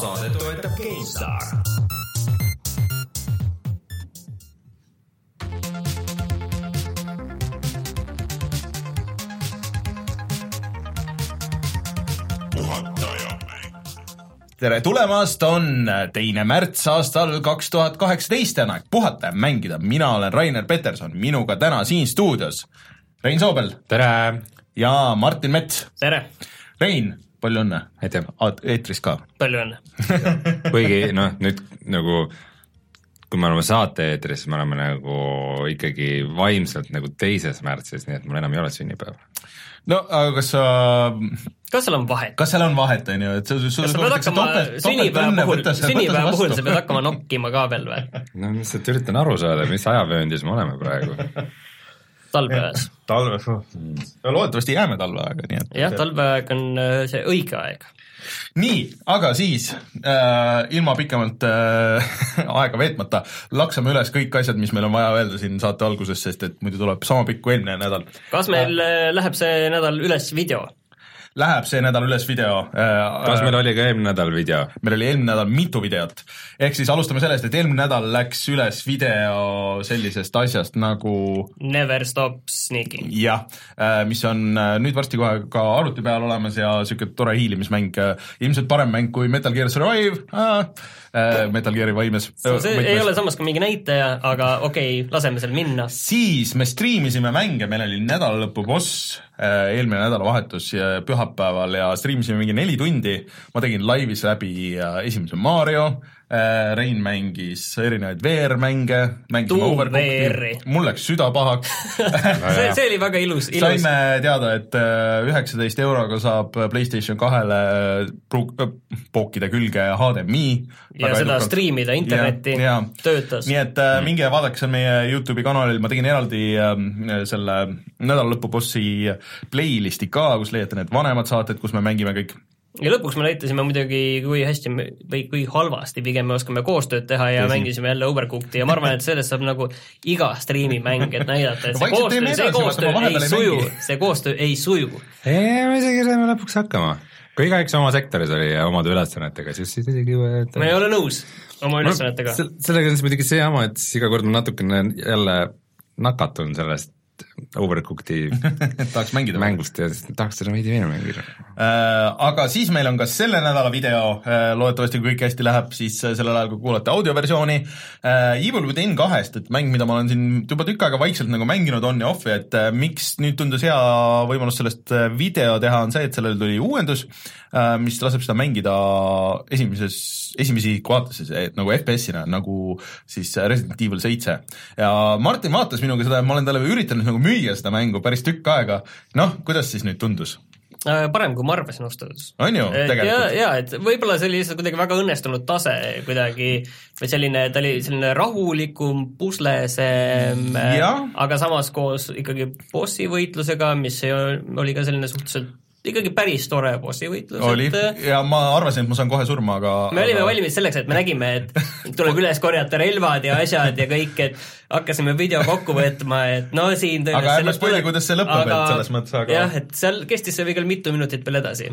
saadet toetab GameStar. tere tulemast, on teine märts aastal kaks tuhat kaheksateist ja on aeg puhata ja mängida. mina olen Rainer Peterson, minuga täna siin stuudios Rein Soobel tere! ja Martin Mets. tere! Rein, palju õnne! aitäh! eetris ka. palju õnne! kuigi noh, nüüd nagu kui me oleme saate-eetris, me oleme nagu ikkagi vaimselt nagu teises märtsis, nii et mul enam ei ole sünnipäeva. no aga kas sa kas seal on vahet? kas seal on vahet, on ju, et sa, sul kas sa pead hakkama sünnipäeva puhul, sünnipäeva puhul sa pead hakkama nokkima ka veel või? no ma lihtsalt üritan aru saada, mis ajavööndis me oleme praegu talveajas. talves, no loodetavasti jääme talveaega, nii et jah, talveaeg on äh, see õige aeg. nii, aga siis äh, ilma pikemalt äh, aega veetmata laksame üles kõik asjad, mis meil on vaja öelda siin saate alguses, sest et muidu tuleb sama pikk kui eelmine nädal. kas meil äh, läheb see nädal üles video? Läheb see nädal üles video. kas meil oli ka eelmine nädal video? meil oli eelmine nädal mitu videot. ehk siis alustame sellest, et eelmine nädal läks üles video sellisest asjast nagu Never stop sneaking. jah, mis on nüüd varsti kohe ka arvuti peal olemas ja niisugune tore hiilimismäng, ilmselt parem mäng kui Metal Gear Survive äh,, Metal Gear'i võimes. see võtmes. ei ole samas ka mingi näitaja, aga okei okay,, laseme seal minna. siis me striimisime mänge, meil oli nädalalõpu boss, eelmine nädalavahetus pühapäeval ja striimisime mingi neli tundi, ma tegin laivis läbi esimese Mario, Rein mängis erinevaid VR-mänge, mängisime Overcooked'i, mul läks süda pahaks see, see oli väga ilus, ilus. saime teada, et üheksateist euroga saab PlayStation kahele pookida külge HDMI. ja seda edukalt. striimida internetti, töötas. nii et äh, minge vaadake seal meie Youtube'i kanalil, ma tegin eraldi äh, selle nädalalõpu bossi playlist'i ka, kus leiate need vanemad saated, kus me mängime kõik ja lõpuks me näitasime muidugi, kui hästi me, või kui halvasti pigem me oskame koostööd teha ja Tõsi. mängisime jälle Overcooked'i ja ma arvan, et sellest saab nagu iga striimimäng, et näidata, et see koostöö, see koostöö ei suju, see koostöö ei suju. ei, me isegi saime lõpuks hakkama. kui igaüks oma sektoris oli ja omade ülesannetega, siis isegi ma ei ole nõus oma ülesannetega sellega on siis muidugi see jama, et siis iga kord ma natukene jälle nakatun sellest Overcooked'i tahaks mängida mängust ja tahaks seda veidi veel mängida äh,. Aga siis meil on ka selle nädala video äh,, loodetavasti kui kõik hästi läheb, siis äh, sellel ajal, kui kuulate audioversiooni äh,, Evil within kahest, et mäng, mida ma olen siin juba tükk aega vaikselt nagu mänginud on ja off'i, et äh, miks nüüd tundus hea võimalus sellest äh, video teha, on see, et sellel tuli uuendus mis laseb seda mängida esimeses, esimesi vaatesse, nagu FPS-ina, nagu siis Resident Evil seitse. ja Martin vaatas minuga seda ja ma olen talle üritanud nagu müüa seda mängu päris tükk aega, noh, kuidas siis nüüd tundus? parem, kui ma arvasin ausalt öeldes. on ju, tegelikult? ja, ja et võib-olla see oli lihtsalt kuidagi väga õnnestunud tase kuidagi või selline, ta oli selline rahulikum, puslesem, aga samas koos ikkagi bossi võitlusega, mis oli ka selline suhteliselt ikkagi päris tore bossivõitlus. oli et, ja ma arvasin, et ma saan kohe surma, aga me olime aga... valmis selleks, et me nägime, et tuleb üles korjata relvad ja asjad ja kõik, et hakkasime video kokku võtma, et no siin aga ärme spoili, kuidas see lõpeb, et selles mõttes, aga jah, et seal kestis see veel mitu minutit veel edasi.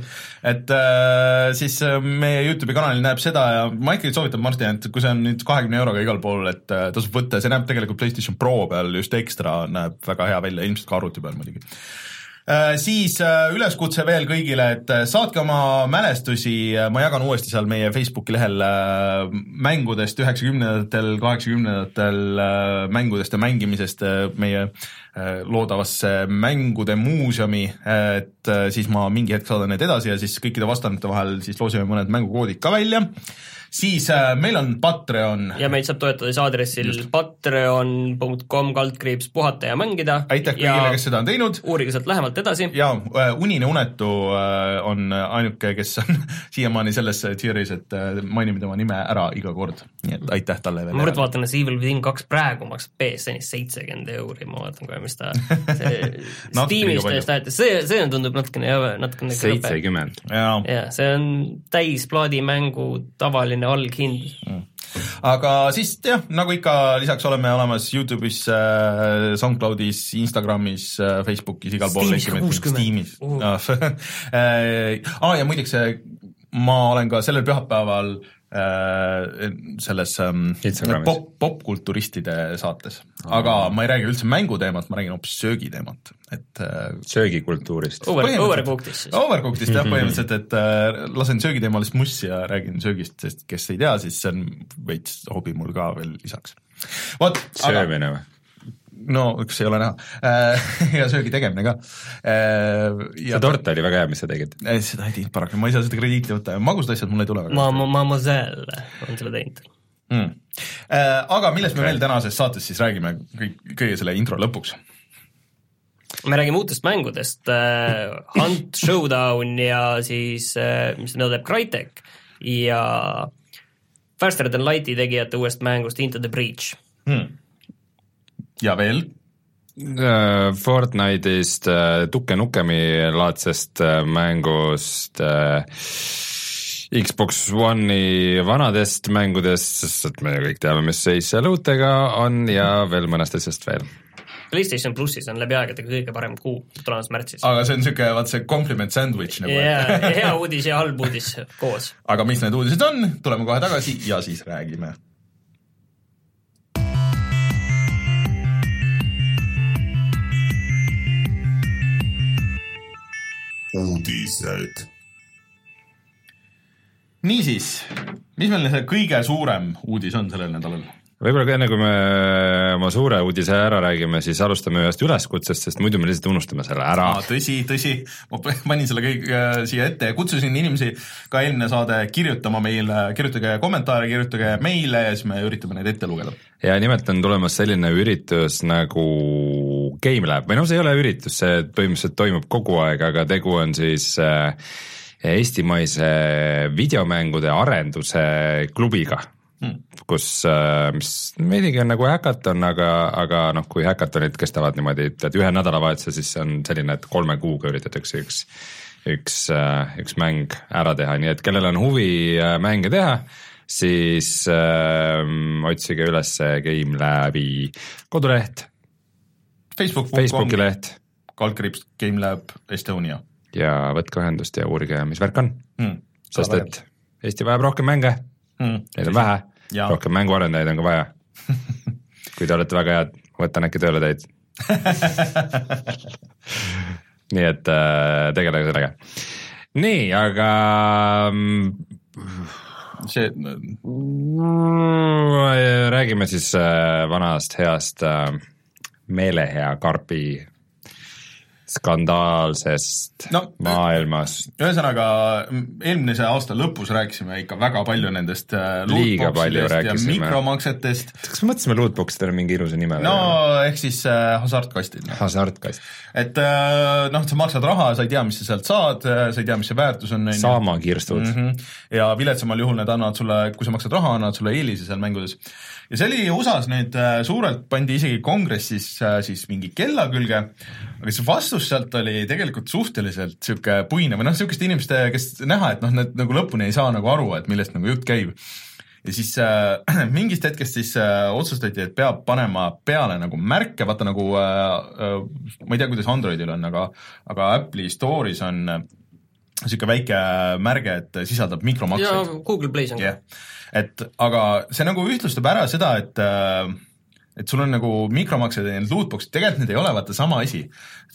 et äh, siis äh, meie Youtube'i kanalil näeb seda ja ma ikkagi soovitan Martin, et kui see on nüüd kahekümne euroga igal pool, et äh, tasub võtta, see näeb tegelikult PlayStation Pro peal just ekstra, näeb väga hea välja, ilmselt ka arvuti peal muidugi Äh, siis äh, üleskutse veel kõigile, et äh, saatke oma mälestusi, ma jagan uuesti seal meie Facebooki lehel mängudest üheksakümnendatel, kaheksakümnendatel mängudest ja mängimisest meie loodavasse mängude muuseumi, et siis ma mingi hetk saadan need edasi ja siis kõikide vastanute vahel siis loosime mõned mängukoodid ka välja siis äh, meil on Patreon. ja meid saab toetada siis aadressil patreon.com kaldkriips puhata ja mängida. aitäh kõigile, kes seda on teinud. uurige sealt lähemalt edasi. ja äh, Unine unetu äh, on ainuke, kes on siiamaani selles tier'is, et äh, mainime tema nime ära iga kord, nii et aitäh talle veel. ma praegu vaatan, et Evil Within kaks praegu maksab BSN-is seitsekümmend euri, ma vaatan kohe, mis ta Steamis täiesti näete, see, see tundub natukene, natukene seitsekümmend. jaa, see on täisplaadimängu tavaline alghind. Mm. Aga siis jah, nagu ikka, lisaks oleme olemas Youtube'is äh,, SoundCloudis, Instagramis äh,, Facebookis, igal pool. Steamis uh. aa, ja muideks ma olen ka sellel pühapäeval äh, selles ähm, pop, popkulturistide saates, aga ma ei räägi üldse mänguteemat, ma räägin hoopis söögiteemat, et äh, söögikultuurist. Over, overcooked'ist siis. Overcooked'ist jah, põhimõtteliselt, et äh, lasen söögiteemalist mussi ja räägin söögist, sest kes ei tea, siis see on veits hobi mul ka veel lisaks. vot, aga söömine või? No kas ei ole näha. Äh, ja söögi tegemine ka. Äh, see tort oli väga hea, mis sa tegid. seda ei teinud paraku, ma ei saa seda krediiti võtta, magusad asjad mul ei tule väga ma, ma, Mademoiselle on selle teinud. Mm.. Aga millest me veel tänases saates siis räägime kõik, kõige selle intro lõpuks? me räägime uutest mängudest Hunt Showdown ja siis mis seda teeb, Crytek. Ja Faster than Light'i tegijate uuest mängust Into the Breach. Hmm ja veel? Äh, Fortnite'ist, äh, Tukke Nukemi laadsest äh, mängust, Xbox One'i vanadest mängudest, sest et me kõik teame, mis seis seal uutega on ja veel mõnest asjast veel PlayStation plussis on läbi aegade kõige parem kuu tulemas märtsis. aga see on niisugune, vaat see compliment sandwich nagu yeah, et hea uudis ja halb uudis koos. aga mis need uudised on, tuleme kohe tagasi ja siis räägime uudised. niisiis, mis meil see kõige suurem uudis on sellel nädalal? võib-olla ka enne, kui me oma suure uudise ära räägime, siis alustame ühest üleskutsest, sest muidu me lihtsalt unustame selle ära. tõsi, tõsi, ma panin selle kõik äh, siia ette ja kutsusin inimesi ka eelmine saade kirjutama meile, kirjutage kommentaare, kirjutage meile ja siis me üritame neid ette lugeda. ja nimelt on tulemas selline üritus nagu GameLab või noh, see ei ole üritus, see põhimõtteliselt toimub kogu aeg, aga tegu on siis äh, eestimaise videomängude arenduse klubiga Hmm. kus, äh, mis veidigi on nagu häkaton, aga, aga noh, kui häkatonid kestavad niimoodi, et ühe nädalavahetuse, siis see on selline, et kolme kuuga üritatakse üks, üks, äh, üks mäng ära teha, nii et kellel on huvi mänge teha, siis äh, otsige üles GameLabi koduleht. Facebook. Facebooki leht. kaldkriips GameLab Estonia. ja võtke ühendust ja uurige, mis värk on hmm.. sest et Eesti vajab rohkem mänge mm,. Neid on vähe, rohkem mänguarendajaid on ka vaja kui te olete väga head, võtan äkki tööle teid nii et äh, tegelege sellega. nii, aga see räägime siis äh, vanast heast äh, meelehea karbi skandaalsest no, maailmast. ühesõnaga, eelmise aasta lõpus rääkisime ikka väga palju nendest äh, liiga palju rääkisime. mikromaksetest. kas me mõtlesime lootboxidele mingi ilusa nime? no ehk siis äh, hasartkastid no.. hasartkast. et äh, noh, sa maksad raha, sa ei tea, mis sa sealt saad, äh, sa ei tea, mis see väärtus on. saamakirstud mm. -hmm. ja viletsamal juhul need annavad sulle, kui sa maksad raha, annavad sulle eelise seal mängudes ja see oli USA-s nüüd äh, suurelt, pandi isegi kongressis äh, siis mingi kella külge, aga see vastus sealt oli tegelikult suhteliselt niisugune puine või noh, niisuguste inimeste, kes näha, et noh, need nagu lõpuni ei saa nagu aru, et millest nagu jutt käib. Ja siis äh, mingist hetkest siis äh, otsustati, et peab panema peale nagu märke, vaata nagu äh, äh, ma ei tea, kuidas Androidil on, aga aga Apple'i Store'is on niisugune väike märge, et sisaldab mikromakseid. Google Play's on ka. Yeah et aga see nagu ühtlustab ära seda, et äh, et sul on nagu mikromaksed ja need lootbox'id, tegelikult need ei ole vaata sama asi.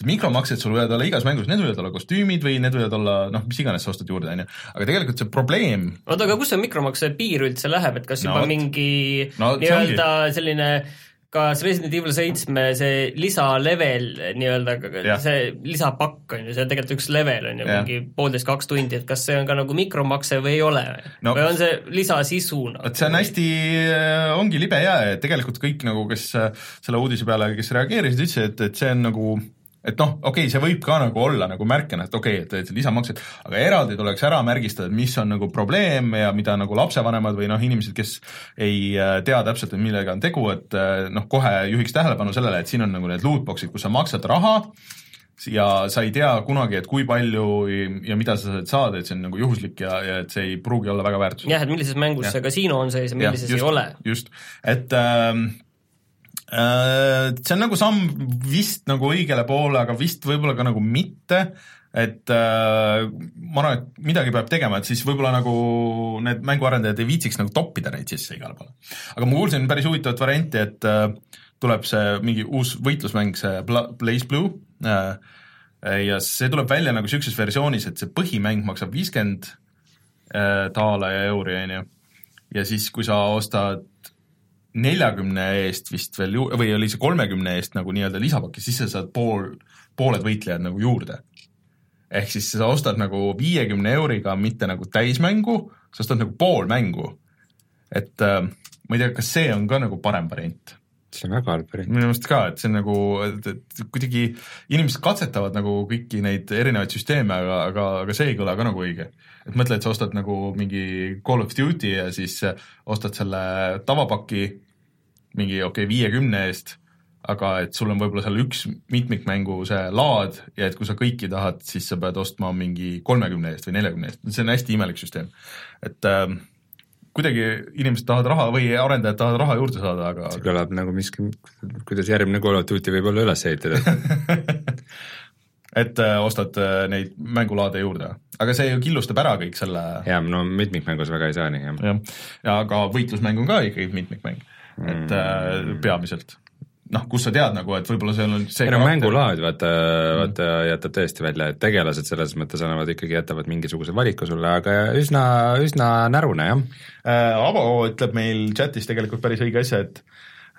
mikromaksed sul võivad olla igas mängus, need võivad olla kostüümid või need võivad olla noh, mis iganes sa ostad juurde, on ju, aga tegelikult see probleem oota, aga kus see mikromakse piir üldse läheb, et kas juba no, mingi no, nii-öelda selline kas Resident Evil seitsme see lisalevel nii-öelda, see lisapakk on ju, see on tegelikult üks level on ju, mingi poolteist, kaks tundi, et kas see on ka nagu mikromakse või ei ole? No, või on see lisasisu nagu? vot see on hästi, äh, ongi libe jää, et tegelikult kõik nagu, kes äh, selle uudise peale, kes reageerisid, ütlesid, et, et see on nagu et noh, okei okay,, see võib ka nagu olla nagu märkena, et okei okay,, et, lisamaksed, aga eraldi tuleks ära märgistada, et mis on nagu probleem ja mida nagu lapsevanemad või noh, inimesed, kes ei äh, tea täpselt, et millega on tegu, et äh, noh, kohe juhiks tähelepanu sellele, et siin on nagu need lootbox'id, kus sa maksad raha ja sa ei tea kunagi, et kui palju ja mida sa saad saada, et see on nagu juhuslik ja, ja et see ei pruugi olla väga väärtuslik. jah, et millises mängus ja. see kasiino on sees ja millises ja, just, ei ole. just, et äh, Äh, see on nagu samm vist nagu õigele poole, aga vist võib-olla ka nagu mitte, et äh, ma arvan, et midagi peab tegema, et siis võib-olla nagu need mänguarendajad ei viitsiks nagu toppida neid sisse igale poole. aga ma kuulsin päris huvitavat varianti, et äh, tuleb see mingi uus võitlusmäng, see Blaze Blue. Äh,, ja see tuleb välja nagu niisuguses versioonis, et see põhimäng maksab viiskümmend äh, daala ja euri, on ju, ja siis, kui sa ostad neljakümne eest vist veel ju-, või oli see kolmekümne eest nagu nii-öelda lisapaki, siis sa saad pool, pooled võitlejad nagu juurde ehk siis sa ostad nagu viiekümne euriga mitte nagu täismängu, sa ostad nagu pool mängu. et äh, ma ei tea, kas see on ka nagu parem variant? See on väga halb variant. minu meelest ka, et see on nagu, et, et kuidagi inimesed katsetavad nagu kõiki neid erinevaid süsteeme, aga, aga, aga see ei kõla ka nagu õige. et mõtle, et sa ostad nagu mingi Call of Duty ja siis ostad selle tavapaki mingi okei okay, viiekümne eest aga et sul on võib-olla seal üks mitmikmängu see laad ja et kui sa kõiki tahad, siis sa pead ostma mingi kolmekümne eest või neljakümne eest, see on hästi imelik süsteem. et äh, kuidagi inimesed tahavad raha või arendajad tahavad raha juurde saada, aga see kõlab nagu miski, kuidas järgmine Call of Duty võib olla üles ehitatud. Et äh, ostad äh, neid mängulaade juurde, aga see ju killustab ära kõik selle jah, no mitmikmängus väga ei saa nii, jah. jah, ja aga võitlusmäng on ka ikkagi mitmikmäng, et mm. peamiselt noh, kus sa tead nagu, et võib-olla seal on see ei no mängulaad vaata mm., vaata jätab tõesti välja, et tegelased selles mõttes annavad ikkagi, jätavad mingisuguse valiku sulle, aga üsna, üsna närune jah äh,. Avo ütleb meil chatis tegelikult päris õige asja, et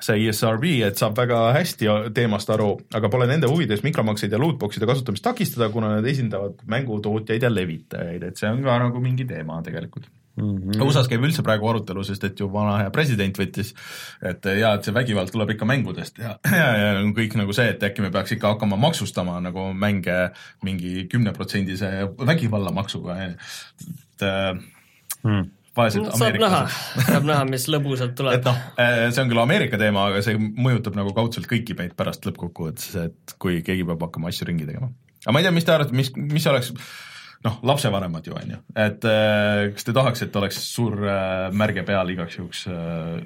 see ESRB, et saab väga hästi teemast aru, aga pole nende huvides mikromakseid ja lootbox'ide kasutamist takistada, kuna need esindavad mängutootjaid ja levitajaid, et see on ka nagu mingi teema tegelikult Mm -hmm. USA-s käib üldse praegu arutelu, sest et ju vana hea president võttis, et jaa, et see vägivald tuleb ikka mängudest ja, ja, ja kõik nagu see, et äkki me peaks ikka hakkama maksustama nagu mänge mingi kümneprotsendise vägivallamaksuga, et mm vaesed saab näha, saab näha, mis lõbusalt tuleb. et noh, eh, see on küll Ameerika teema, aga see mõjutab nagu kaudselt kõiki meid pärast lõppkokkuvõttes, et kui keegi peab hakkama asju ringi tegema. aga ma ei tea, mis te arvate, mis, mis oleks noh, lapsevanemad ju, on ju, et äh, kas te tahaks, et oleks suur äh, märge peal igaks juhuks äh,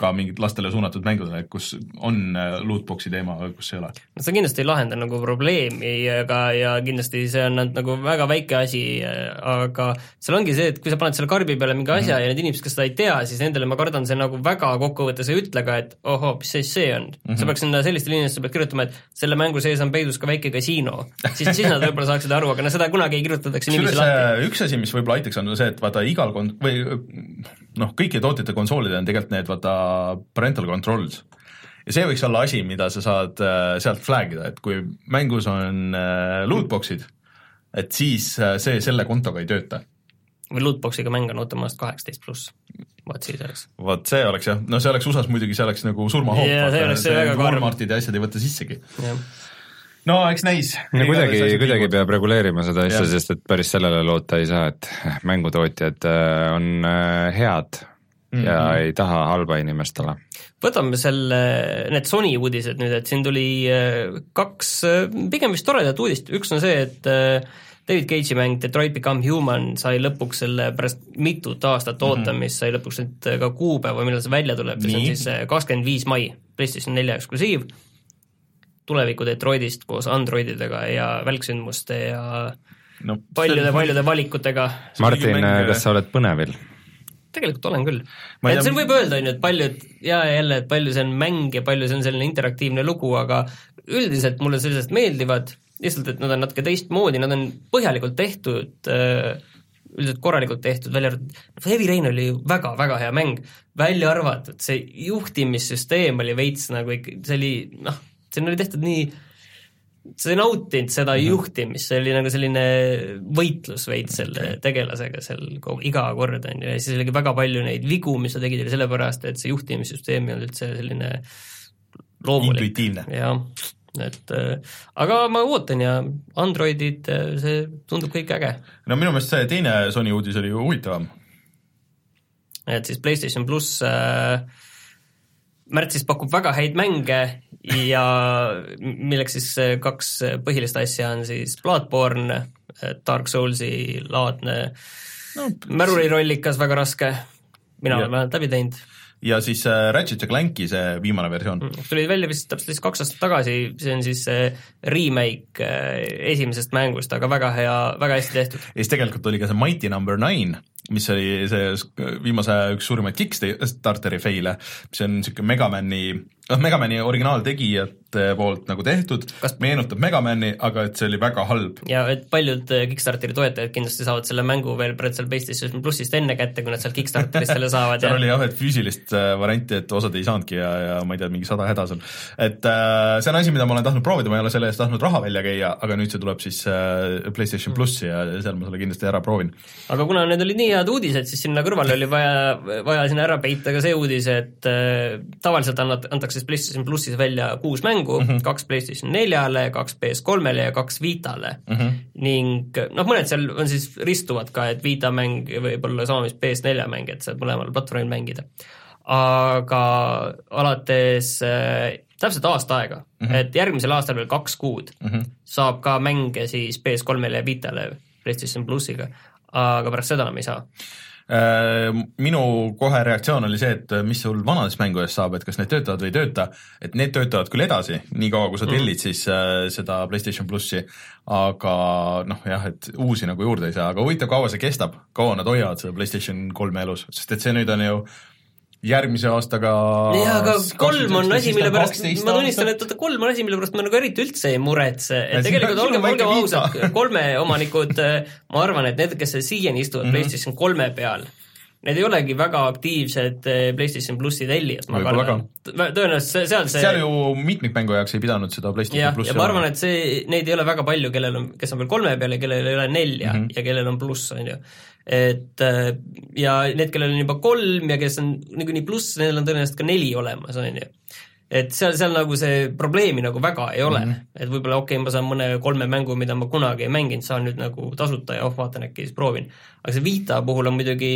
ka mingid lastele suunatud mängudele, kus on lootbox'i teema, aga kus ei ole? no see kindlasti ei lahenda nagu probleemi, aga, ja kindlasti see on nagu väga väike asi, aga seal ongi see, et kui sa paned selle karbi peale mingi asja mm -hmm. ja need inimesed, kes seda ei tea, siis nendele ma kardan, see nagu väga kokkuvõttes ei ütle ka, et ohoo, mis see see on mm. -hmm. sa peaks sinna sellistele inimestele pead kirjutama, et selle mängu sees on peidus ka väike kasiino, siis, siis nad võib-olla saaksid aru, aga no seda kunagi ei kirjuta kirjutatakse niiviisi lahti. üks asi, mis võib-olla aitaks, on see, et vaata igal kon-, või noh, kõikide tootjate konsoolidel on tegelikult need vaata parental controls. ja see võiks olla asi, mida sa saad äh, sealt flag ida, et kui mängus on äh, lootbox'id, et siis äh, see selle kontoga ei tööta või lootbox'iga mäng on automaatsed kaheksateist pluss, vot siis oleks. vot see oleks jah, no see oleks USA-s muidugi, see oleks nagu surmahoop see oleks see väga karm. Walmartid ja asjad ei võta sissegi no eks näis. no kuidagi, kuidagi peab reguleerima seda asja, sest et päris sellele loota ei saa, et mängutootjad äh, on äh, head mm -hmm. ja ei taha halba inimestele. võtame selle, need Sony uudised nüüd, et siin tuli kaks pigem vist toredat uudist, üks on see, et David Cage'i mäng Detroit Become Human sai lõpuks selle pärast mitut aastat ootamist mm, -hmm. sai lõpuks nüüd ka kuupäeva, millal see välja tuleb, see on siis kakskümmend viis mai, PlayStation nelja eksklusiiv tuleviku Detroitist koos Androididega ja välksündmuste ja no, paljude-paljude valikutega. Martin, kas sa oled põnevil? tegelikult olen küll. et siin võib öelda, on ju, et palju, et ja jälle, et palju see on mäng ja palju see on selline interaktiivne lugu, aga üldiselt mulle sellised meeldivad, lihtsalt et nad on natuke teistmoodi, nad on põhjalikult tehtud, äh, üldiselt korralikult tehtud, välja arvatud, Heavy Rain oli ju väga-väga hea mäng, välja arvatud see juhtimissüsteem oli veits nagu ikka, see oli noh, siin oli tehtud nii, sa ei nautinud seda mm -hmm. juhtimist, see oli nagu selline võitlus veits selle okay. tegelasega seal kogu, iga kord, on ju, ja siis oligi väga palju neid vigu, mis sa tegid, oli sellepärast, et see juhtimissüsteem ei olnud üldse selline loomulik. jah, et äh, aga ma ootan ja Androidid, äh, see tundub kõik äge. no minu meelest see teine Sony uudis oli ju huvitavam. et siis PlayStation pluss äh, märtsis pakub väga häid mänge ja milleks siis kaks põhilist asja on siis Bloodborne, Dark Soulsi laadne no, märurirollikas, väga raske, mina olen vähemalt läbi teinud. ja siis äh, Ratchet ja Clanki see viimane versioon mm,. tuli välja vist täpselt siis kaks aastat tagasi, see on siis remake äh, esimesest mängust, aga väga hea, väga hästi tehtud. ja siis tegelikult oli ka see Mighty Number Nine, mis oli see viimase üks suurimaid Kickstarteri fail'e, mis on niisugune Megamani noh, Megamani originaaltegijate poolt nagu tehtud meenutab Megamani, aga et see oli väga halb. ja et paljud äh, Kickstarteri toetajad kindlasti saavad selle mängu veel seal PlayStation plussist enne kätte, kui nad sealt Kickstarterist selle saavad seal ja... oli jah, et füüsilist äh, varianti, et osad ei saanudki ja, ja ma ei tea, mingi sada häda seal. et äh, see on asi, mida ma olen tahtnud proovida, ma ei ole selle eest tahtnud raha välja käia, aga nüüd see tuleb siis äh, PlayStation plussi ja seal ma selle kindlasti ära proovin. aga kuna need olid nii head uudised, siis sinna kõrvale oli vaja, vaja sinna ära peita ka see uudis, et äh, tavaliselt annad, antakse siis PlayStation plussis välja kuus mängu mm, -hmm. kaks PlayStation neljale, kaks PS3-le ja kaks Vitale mm. -hmm. ning noh, mõned seal on siis ristuvad ka, et Vita mäng võib olla sama, mis PS4 mäng, et saad mõlemal platvormil mängida. aga alates äh, täpselt aasta aega mm, -hmm. et järgmisel aastal veel kaks kuud mm -hmm. saab ka mänge siis PS3-le ja Vitale PlayStation plussiga, aga pärast seda enam ei saa minu kohe reaktsioon oli see, et mis sul vanadest mängudest saab, et kas need töötavad või ei tööta, et need töötavad küll edasi, niikaua kui sa mhm. tellid mm. siis äh, seda PlayStation plussi, aga noh, jah, et uusi nagu juurde ei saa, aga huvitav, kaua see kestab, kaua nad hoiavad seda PlayStation kolme elus, sest et see nüüd on ju järgmise aastaga jaa, aga kolm on asi, mille pärast, ma tunnistan, et oota, kolm on asi, mille pärast ma nagu eriti üldse ei muretse, et tegelikult olgem, olgem ausad, kolme omanikud, ma arvan, et need, kes siiani istuvad mm -hmm. PlayStation kolme peal, need ei olegi väga aktiivsed eh, PlayStation plussi tellijad, ma kardan. tõenäoliselt seal see seal ju mitmikmängu jaoks ei pidanud seda PlayStation plussi ja ma arvan, et see, neid ei ole väga palju, kellel on, kes on veel kolme peal ja kellel ei ole nelja mm -hmm. ja kellel on pluss, on ju et äh, ja need, kellel on juba kolm ja kes on niikuinii pluss, nendel on tõenäoliselt ka neli olemas, on ju. Et seal, seal nagu see probleemi nagu väga ei ole. Mm, -hmm. et võib-olla okei okay,, ma saan mõne kolme mängu, mida ma kunagi ei mänginud, saan nüüd nagu tasuta ja oh, vaatan äkki siis proovin. aga see Vita puhul on muidugi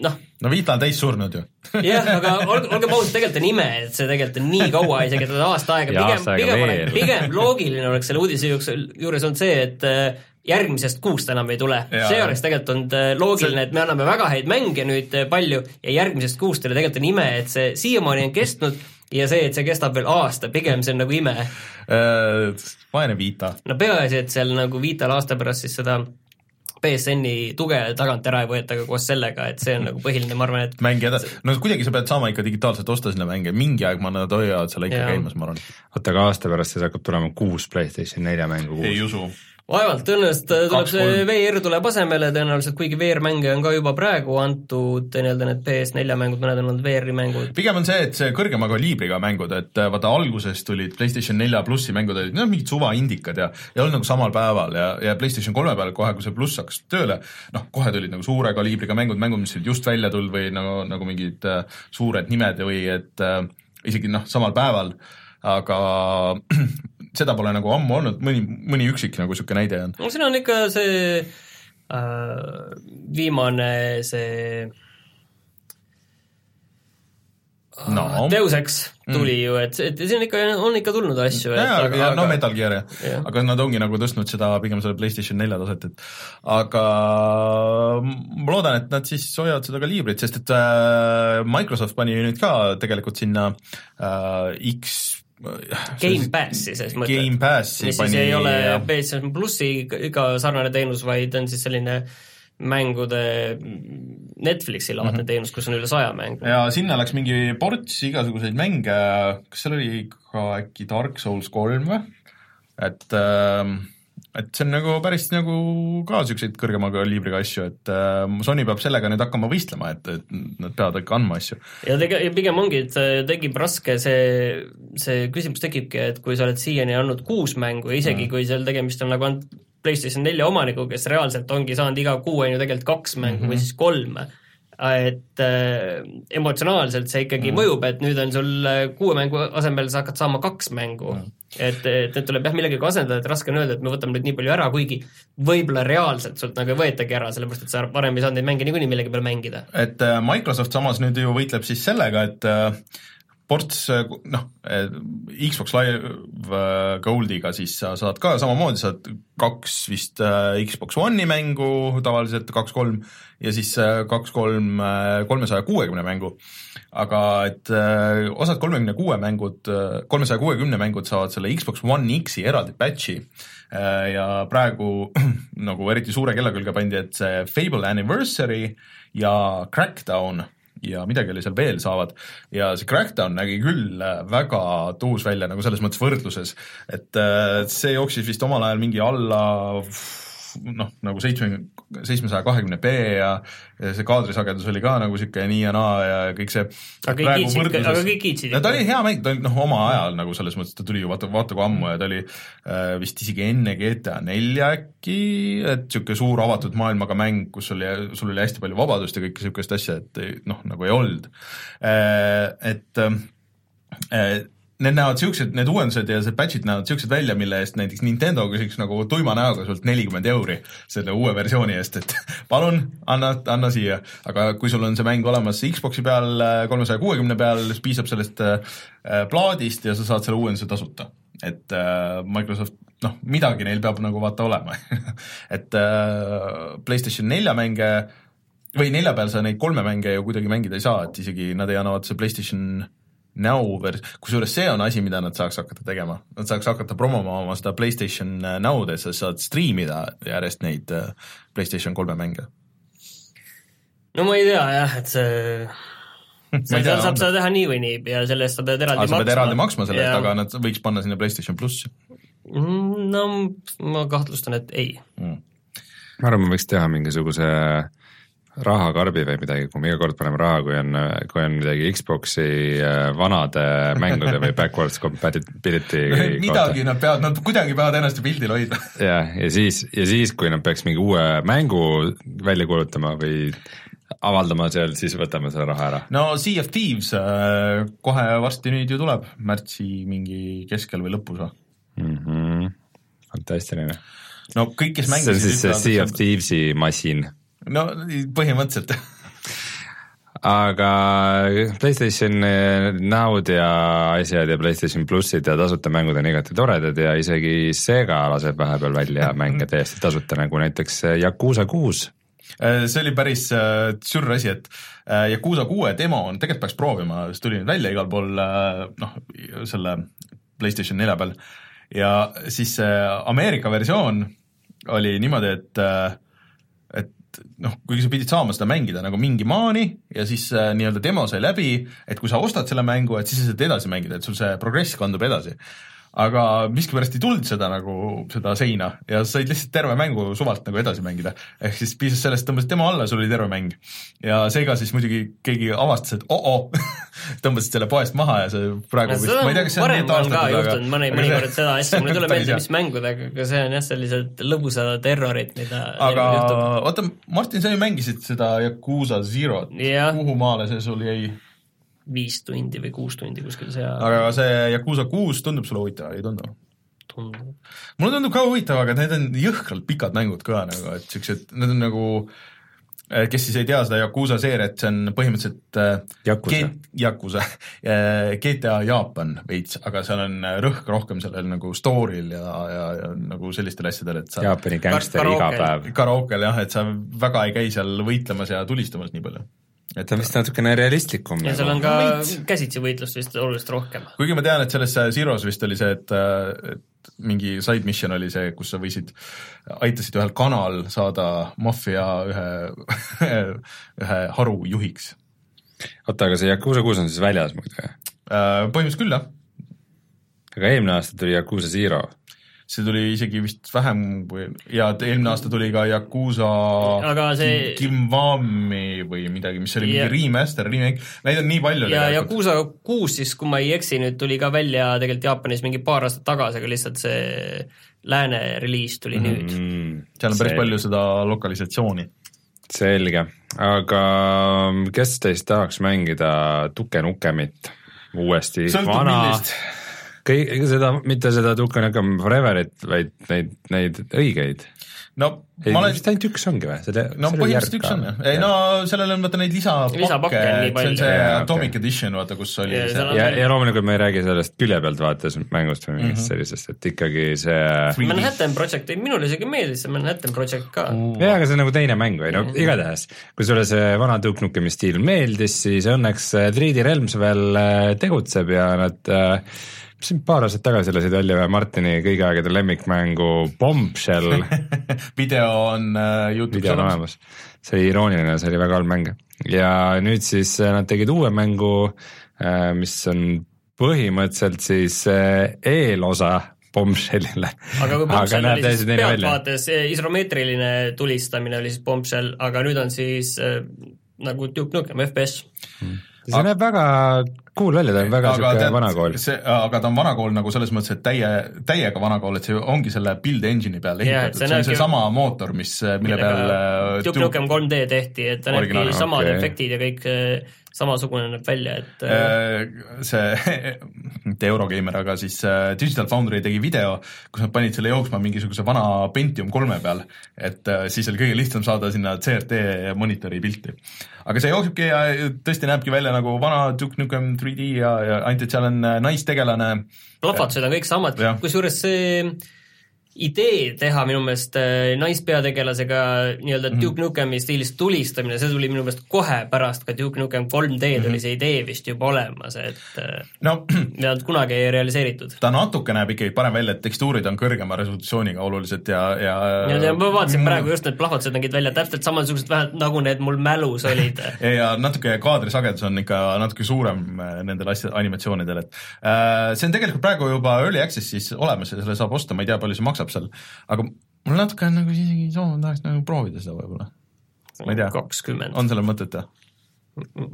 noh. No Vita on täis surnud ju. Jah, aga olge, olgem ausad, tegelikult on ime, et see tegelikult on nii kaua, isegi aasta aega, pigem, pigem, pigem loogiline oleks selle uudise juures olnud see, et äh, järgmisest kuust enam ei tule. see oleks tegelikult olnud äh, loogiline, et me anname väga häid mänge nüüd äh, palju ja järgmisest kuust ei ole tegelikult on ime, et see siiamaani on kestnud ja see, et see kestab veel aasta, pigem see on nagu ime äh,. vaene Vita. no peaasi, et seal nagu Vital aasta pärast siis seda BSN-i tuge tagant ära ei võeta ka koos sellega, et see on nagu põhiline, ma arvan, et mängi edasi, no kuidagi sa pead saama ikka digitaalselt osta sinna mänge, mingi aeg ma nad hoiavad seal ikka käimas, ma arvan. oota, aga aasta pärast siis hakkab tulema kuus PlayStation nelja mängu kuus? ei usu vaevalt, tõenäoliselt äh, tuleb see VR tuleb asemele tõenäoliselt, kuigi VR-mänge on ka juba praegu antud, nii-öelda need PS4 mängud, mõned on olnud VR-i mängud. pigem on see, et see kõrgema kaliibriga mängud, et äh, vaata alguses tulid PlayStation nelja plussi mängud olid noh, mingid suvaindikad ja ei olnud nagu samal päeval ja, ja PlayStation kolme peal kohe, kui see pluss hakkas tööle, noh, kohe tulid nagu suure kaliibriga mängud, mängud, mis olid just välja tulnud või nagu, nagu mingid äh, suured nimed või et äh, isegi noh, samal päeval, aga seda pole nagu ammu olnud, mõni, mõni üksik nagu niisugune näide on. no siin on ikka see äh, viimane see no. Deus Ex tuli mm. ju, et, et siin ikka, on ikka tulnud asju. jaa, aga, aga no Metal Gear jah ja., aga nad ongi nagu tõstnud seda pigem selle PlayStation nelja taset, et aga ma loodan, et nad siis hoiavad seda kaliibrit, sest et äh, Microsoft pani nüüd ka tegelikult sinna äh, X Game Passi ses mõttes. Game Passi mis pani... siis ei ole PlayStation plussi iga sarnane teenus, vaid on siis selline mängude Netflixi laadne mm -hmm. teenus, kus on üle saja mängu. ja sinna läks mingi ports igasuguseid mänge, kas seal oli ka äkki Dark Souls kolm või? et äh, et see on nagu päris nagu ka niisuguseid kõrgema kaliibriga asju, et äh, Sony peab sellega nüüd hakkama võistlema, et, et nad peavad ikka andma asju. ja tege-, ja pigem ongi, et tekib raske see, see küsimus tekibki, et kui sa oled siiani andnud kuus mängu ja isegi mm. kui seal tegemist on nagu PlayStation nelja omaniku, kes reaalselt ongi saanud iga kuu on ju tegelikult kaks mängu mm -hmm. või siis kolm, et äh, emotsionaalselt see ikkagi mm. mõjub, et nüüd on sul äh, kuue mängu asemel sa hakkad saama kaks mängu mm.. et, et need tuleb jah millegagi asendada, et raske on öelda, et me võtame nüüd nii palju ära, kuigi võib-olla reaalselt sult nagu ei võetagi ära, sellepärast et sa varem ei saanud neid mänge niikuinii millegi peal mängida. et äh, Microsoft samas nüüd ju võitleb siis sellega, et äh, ports noh, Xbox Live Goldiga siis sa saad ka samamoodi, saad kaks vist Xbox One'i mängu tavaliselt, kaks-kolm, ja siis kaks-kolm kolmesaja kuuekümne mängu. aga et osad kolmekümne kuue mängud, kolmesaja kuuekümne mängud saavad selle Xbox One X-i eraldi patch'i ja praegu nagu eriti suure kella külge pandi, et see Fable Anniversary ja Crackdown ja midagi oli seal veel saavad. Ja see Crackdown nägi küll äh, väga tuus välja nagu selles mõttes võrdluses, et äh, see jooksis vist omal ajal mingi alla noh, nagu seitsme, seitsmesaja kahekümne B ja, ja see kaadrisagedus oli ka nagu niisugune nii ja naa ja kõik see aga kõik kiitsid, aga kõik kiitsid ta oli hea mäng, ta oli noh, oma ajal nagu selles mõttes, ta tuli ju vaata, vaata kui ammu ja ta oli äh, vist isegi enne GTA nelja äkki, et niisugune suur avatud maailmaga mäng, kus oli, sul oli hästi palju vabadust ja kõike niisugust asja, et noh, nagu ei olnud äh,. Et äh, need näevad niisugused, need uuendused ja see patch'id näevad niisugused välja, mille eest näiteks Nintendo küsiks nagu tuima näoga sult nelikümmend euri selle uue versiooni eest, et palun, anna, anna siia. aga kui sul on see mäng olemas Xbox'i peal kolmesaja kuuekümne peal, siis piisab sellest äh, plaadist ja sa saad selle uuenduse tasuta. et äh, Microsoft noh, midagi neil peab nagu vaata olema et äh, PlayStation nelja mänge või nelja peal sa neid kolme mänge ju kuidagi mängida ei saa, et isegi nad ei anna vaata see PlayStation Now vers-, kusjuures see on asi, mida nad saaks hakata tegema, nad saaks hakata promoma oma seda PlayStation Now'd, et sa saad striimida järjest neid äh, PlayStation kolme mänge. no ma ei tea jah, et see seal tea, saab seda teha nii või nii ja selle eest sa pead eraldi maksma. sa pead eraldi maksma selle eest, aga nad võiks panna sinna PlayStation plussi. Mm, no ma kahtlustan, et ei mm.. ma arvan, ma võiks teha mingisuguse äh, rahakarbi või midagi, kui me iga kord paneme raha, kui on, kui on midagi Xbox'i äh, vanade mängude või backwards compatibility midagi nad peavad, nad kuidagi peavad ennast ju pildil hoidma. jah, ja siis, ja siis, kui nad peaks mingi uue mängu välja kuulutama või avaldama seal, siis võtame selle raha ära. no Sea of Thieves äh, kohe varsti nüüd ju tuleb, märtsi mingi keskel või lõpus või mm -hmm.? fantastiline. no kõik, kes mängisid see on siis see Sea of Thieves'i masin no põhimõtteliselt aga PlayStation Now'd ja asjad ja PlayStation plussid ja tasuta mängud on igati toredad ja isegi Sega laseb vahepeal välja mänge täiesti tasuta, nagu näiteks Yakuusa kuus. Äh, see oli päris äh, sürr asi, et Yakuusa kuue demo on, tegelikult peaks proovima, see tuli nüüd välja igal pool noh, selle PlayStation nelja peal ja siis see Ameerika versioon oli niimoodi, et et noh, kuigi sa pidid saama seda mängida nagu mingi maani ja siis äh, nii-öelda demo sai läbi, et kui sa ostad selle mängu, et siis sa saad edasi mängida, et sul see progress kandub edasi aga miskipärast ei tulnud seda nagu, seda seina ja sa said lihtsalt terve mängu suvalt nagu edasi mängida. ehk siis piisas sellest, tõmbasid demo alla, sul oli terve mäng. ja seega siis muidugi keegi avastas, et oh-oh tõmbasid selle poest maha ja see praegu no, vist, ma ei tea, kas see on nii taastatud, aga mõni, mõnikord seda asja, mul ei tule meelde, mis mängudega, aga see on jah, sellised lõbusad terrorid, mida aga oota, Martin, sa ju mängisid seda Yakuusa Zero't, kuhu maale see sul jäi? Viis tundi või kuus tundi kuskil seal. aga see Yakuusa kuus tundub sulle huvitav, ei tundu? tundub. mulle tundub ka huvitav, aga need on jõhkralt pikad mängud ka nagu, et siuksed, need on nagu eh, kes siis ei tea seda Yakuusa seeriat, see on põhimõtteliselt eh, Yakuza, eh, GTA Jaapan veits, aga seal on rõhk rohkem sellel nagu story'l ja, ja, ja nagu sellistel asjadel, et sa Jaapani gängsteri iga päev. Karaokel jah, et sa väga ei käi seal võitlemas ja tulistamas nii palju et ta on vist natukene realistlikum. ja seal on ka käsitsi võitlust vist oluliselt rohkem. kuigi ma tean, et selles Zeros vist oli see, et, et mingi side mission oli see, kus sa võisid, aitasid ühel kanal saada maffia ühe ühe haru juhiks. oota, aga see Yakuusa kuus on siis väljas muidu, jah? Äh, põhimõtteliselt küll, jah. aga eelmine aasta tuli Yakuusa Zero see tuli isegi vist vähem kui ja eelmine aasta tuli ka Yakuusa see Kimwami või midagi, mis oli yeah. mingi remaster, remake, neid on nii palju. ja Yakuusa kuus siis, kui ma ei eksi, nüüd tuli ka välja tegelikult Jaapanis mingi paar aastat tagasi, aga lihtsalt see lääne reliis tuli mm -hmm. nüüd. seal on päris see... palju seda lokalisatsiooni. selge, aga kes teist tahaks mängida Duke Nukemit uuesti? vana... kõik seda, mitte seda Duke Nukem Foreverit, vaid neid, neid õigeid. no ei, ma olen vist ainult üks ongi või? selle, no põhimõtteliselt üks on jah, ei no sellel on vaata neid lisapakke, Lisapakke see on see Jaa, Atomic okei. Edition, vaata kus oli Ja see ja, ja loomulikult me ei räägi sellest külje pealt vaates mängust või mingist mm -hmm. sellisest, et ikkagi see 3D. Manhattan Project, minule isegi meeldis see Manhattan Project ka. jaa, aga see on nagu teine mäng või no igatahes, kui sulle see vana Duke Nukemi stiil meeldis, siis õnneks äh, 3D Realms veel äh, tegutseb ja nad äh, siin paar aastat tagasi lasid välja ühe Martini kõigi aegade lemmikmängu Bombshell video on äh, Youtube'is video on olemas. see oli irooniline, see oli väga halb mäng ja nüüd siis äh, nad tegid uue mängu, mis on põhimõtteliselt siis äh, eelosa Bombshellile. aga kui Bombshell oli siis pealtvaates isomeetriline tulistamine oli siis Bombshell, aga nüüd on siis äh, nagu Duke Nukem FPS. see näeb väga cool välja, ta on väga tead, vanakool. see, aga ta on vanakool nagu selles mõttes, et täie, täiega vanakool, et see ongi selle build engine'i peal Jaa, et ehitatud see see on seesama mootor, mis, mille peal äh, Duke Nukem 3D tehti, et ta näebki samad okei. efektid ja kõik äh, samasugune näeb välja, et äh, see, mitte Eurogeimer, aga siis Digital Foundry tegi video, kus nad panid selle jooksma mingisuguse vana Pentium kolme peal, et siis oli kõige lihtsam saada sinna CRT monitori pilti. aga see jooksebki ja tõesti näebki välja nagu vana Duke Nukem 3D ja, ja ainult, et seal on äh, naistegelane. Plahvatused on kõik samad. Kusjuures see idee teha minu meelest äh, naispeategelasega nii-öelda Mhm. Duke Nukemi stiilis tulistamine, see tuli minu meelest kohe pärast ka Duke Nukem 3D-d Mhm. oli see idee vist juba olemas, et äh, no mida kunagi ei realiseeritud. ta natuke näeb ikkagi parem välja, et tekstuurid on kõrgema resolutsiooniga oluliselt ja, ja ja, ja ma vaatasin Mm. praegu just need plahvatused nägid välja täpselt samasugused vähemalt nagu need mul mälus olid. ja, ja natuke kaadrisagedus on ikka natuke suurem äh, nendel asja, animatsioonidel, et äh, see on tegelikult praegu juba Early Access'is olemas ja selle saab osta, ma ei tea, palju see maksab seal, aga mul natuke on nagu isegi soov, ma tahaks nagu proovida seda võib-olla. ma ei tea, on sellel mõtet või?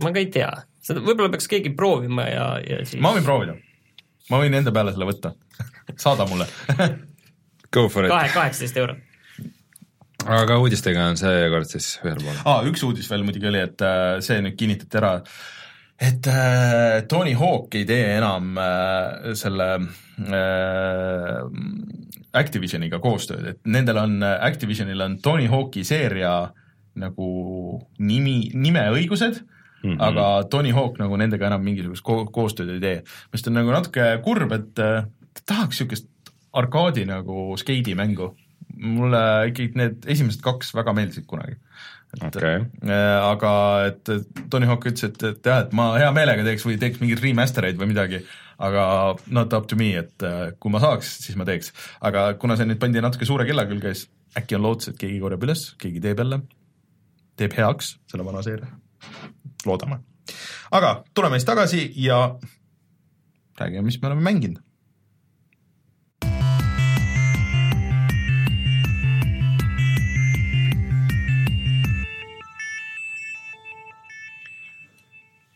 ma ka ei tea, seda võib-olla peaks keegi proovima ja, ja siis ma võin proovida. ma võin enda peale selle võtta. saada mulle Go for it. kahe, kaheksateist eurot. aga uudistega on seekord siis ühel pool. ah,. üks uudis veel muidugi oli, et äh, see nüüd kinnitati ära, et äh, Tony Hawk ei tee enam äh, selle äh, Activisioniga koostööd, et nendel on, Activisionil on Tony Hawk'i seeria nagu nimi, nimeõigused mm, -hmm. aga Tony Hawk nagu nendega enam mingisugust ko koostööd ei tee. mis on nagu natuke kurb, et äh, tahaks niisugust arkaadi nagu skeidimängu. mulle ikkagi need esimesed kaks väga meeldisid kunagi. okei, Äh, aga et et Tony Hawk ütles, et, et jah, et ma hea meelega teeks või teeks mingeid remaster eid või midagi, aga not up to me, et äh, kui ma saaks, siis ma teeks. aga kuna see nüüd pandi natuke suure kella külge, siis äkki on lootus, et keegi korjab üles, keegi teeb jälle, teeb heaks selle vana seeria, loodame. aga tuleme siis tagasi ja räägime, mis me oleme mänginud.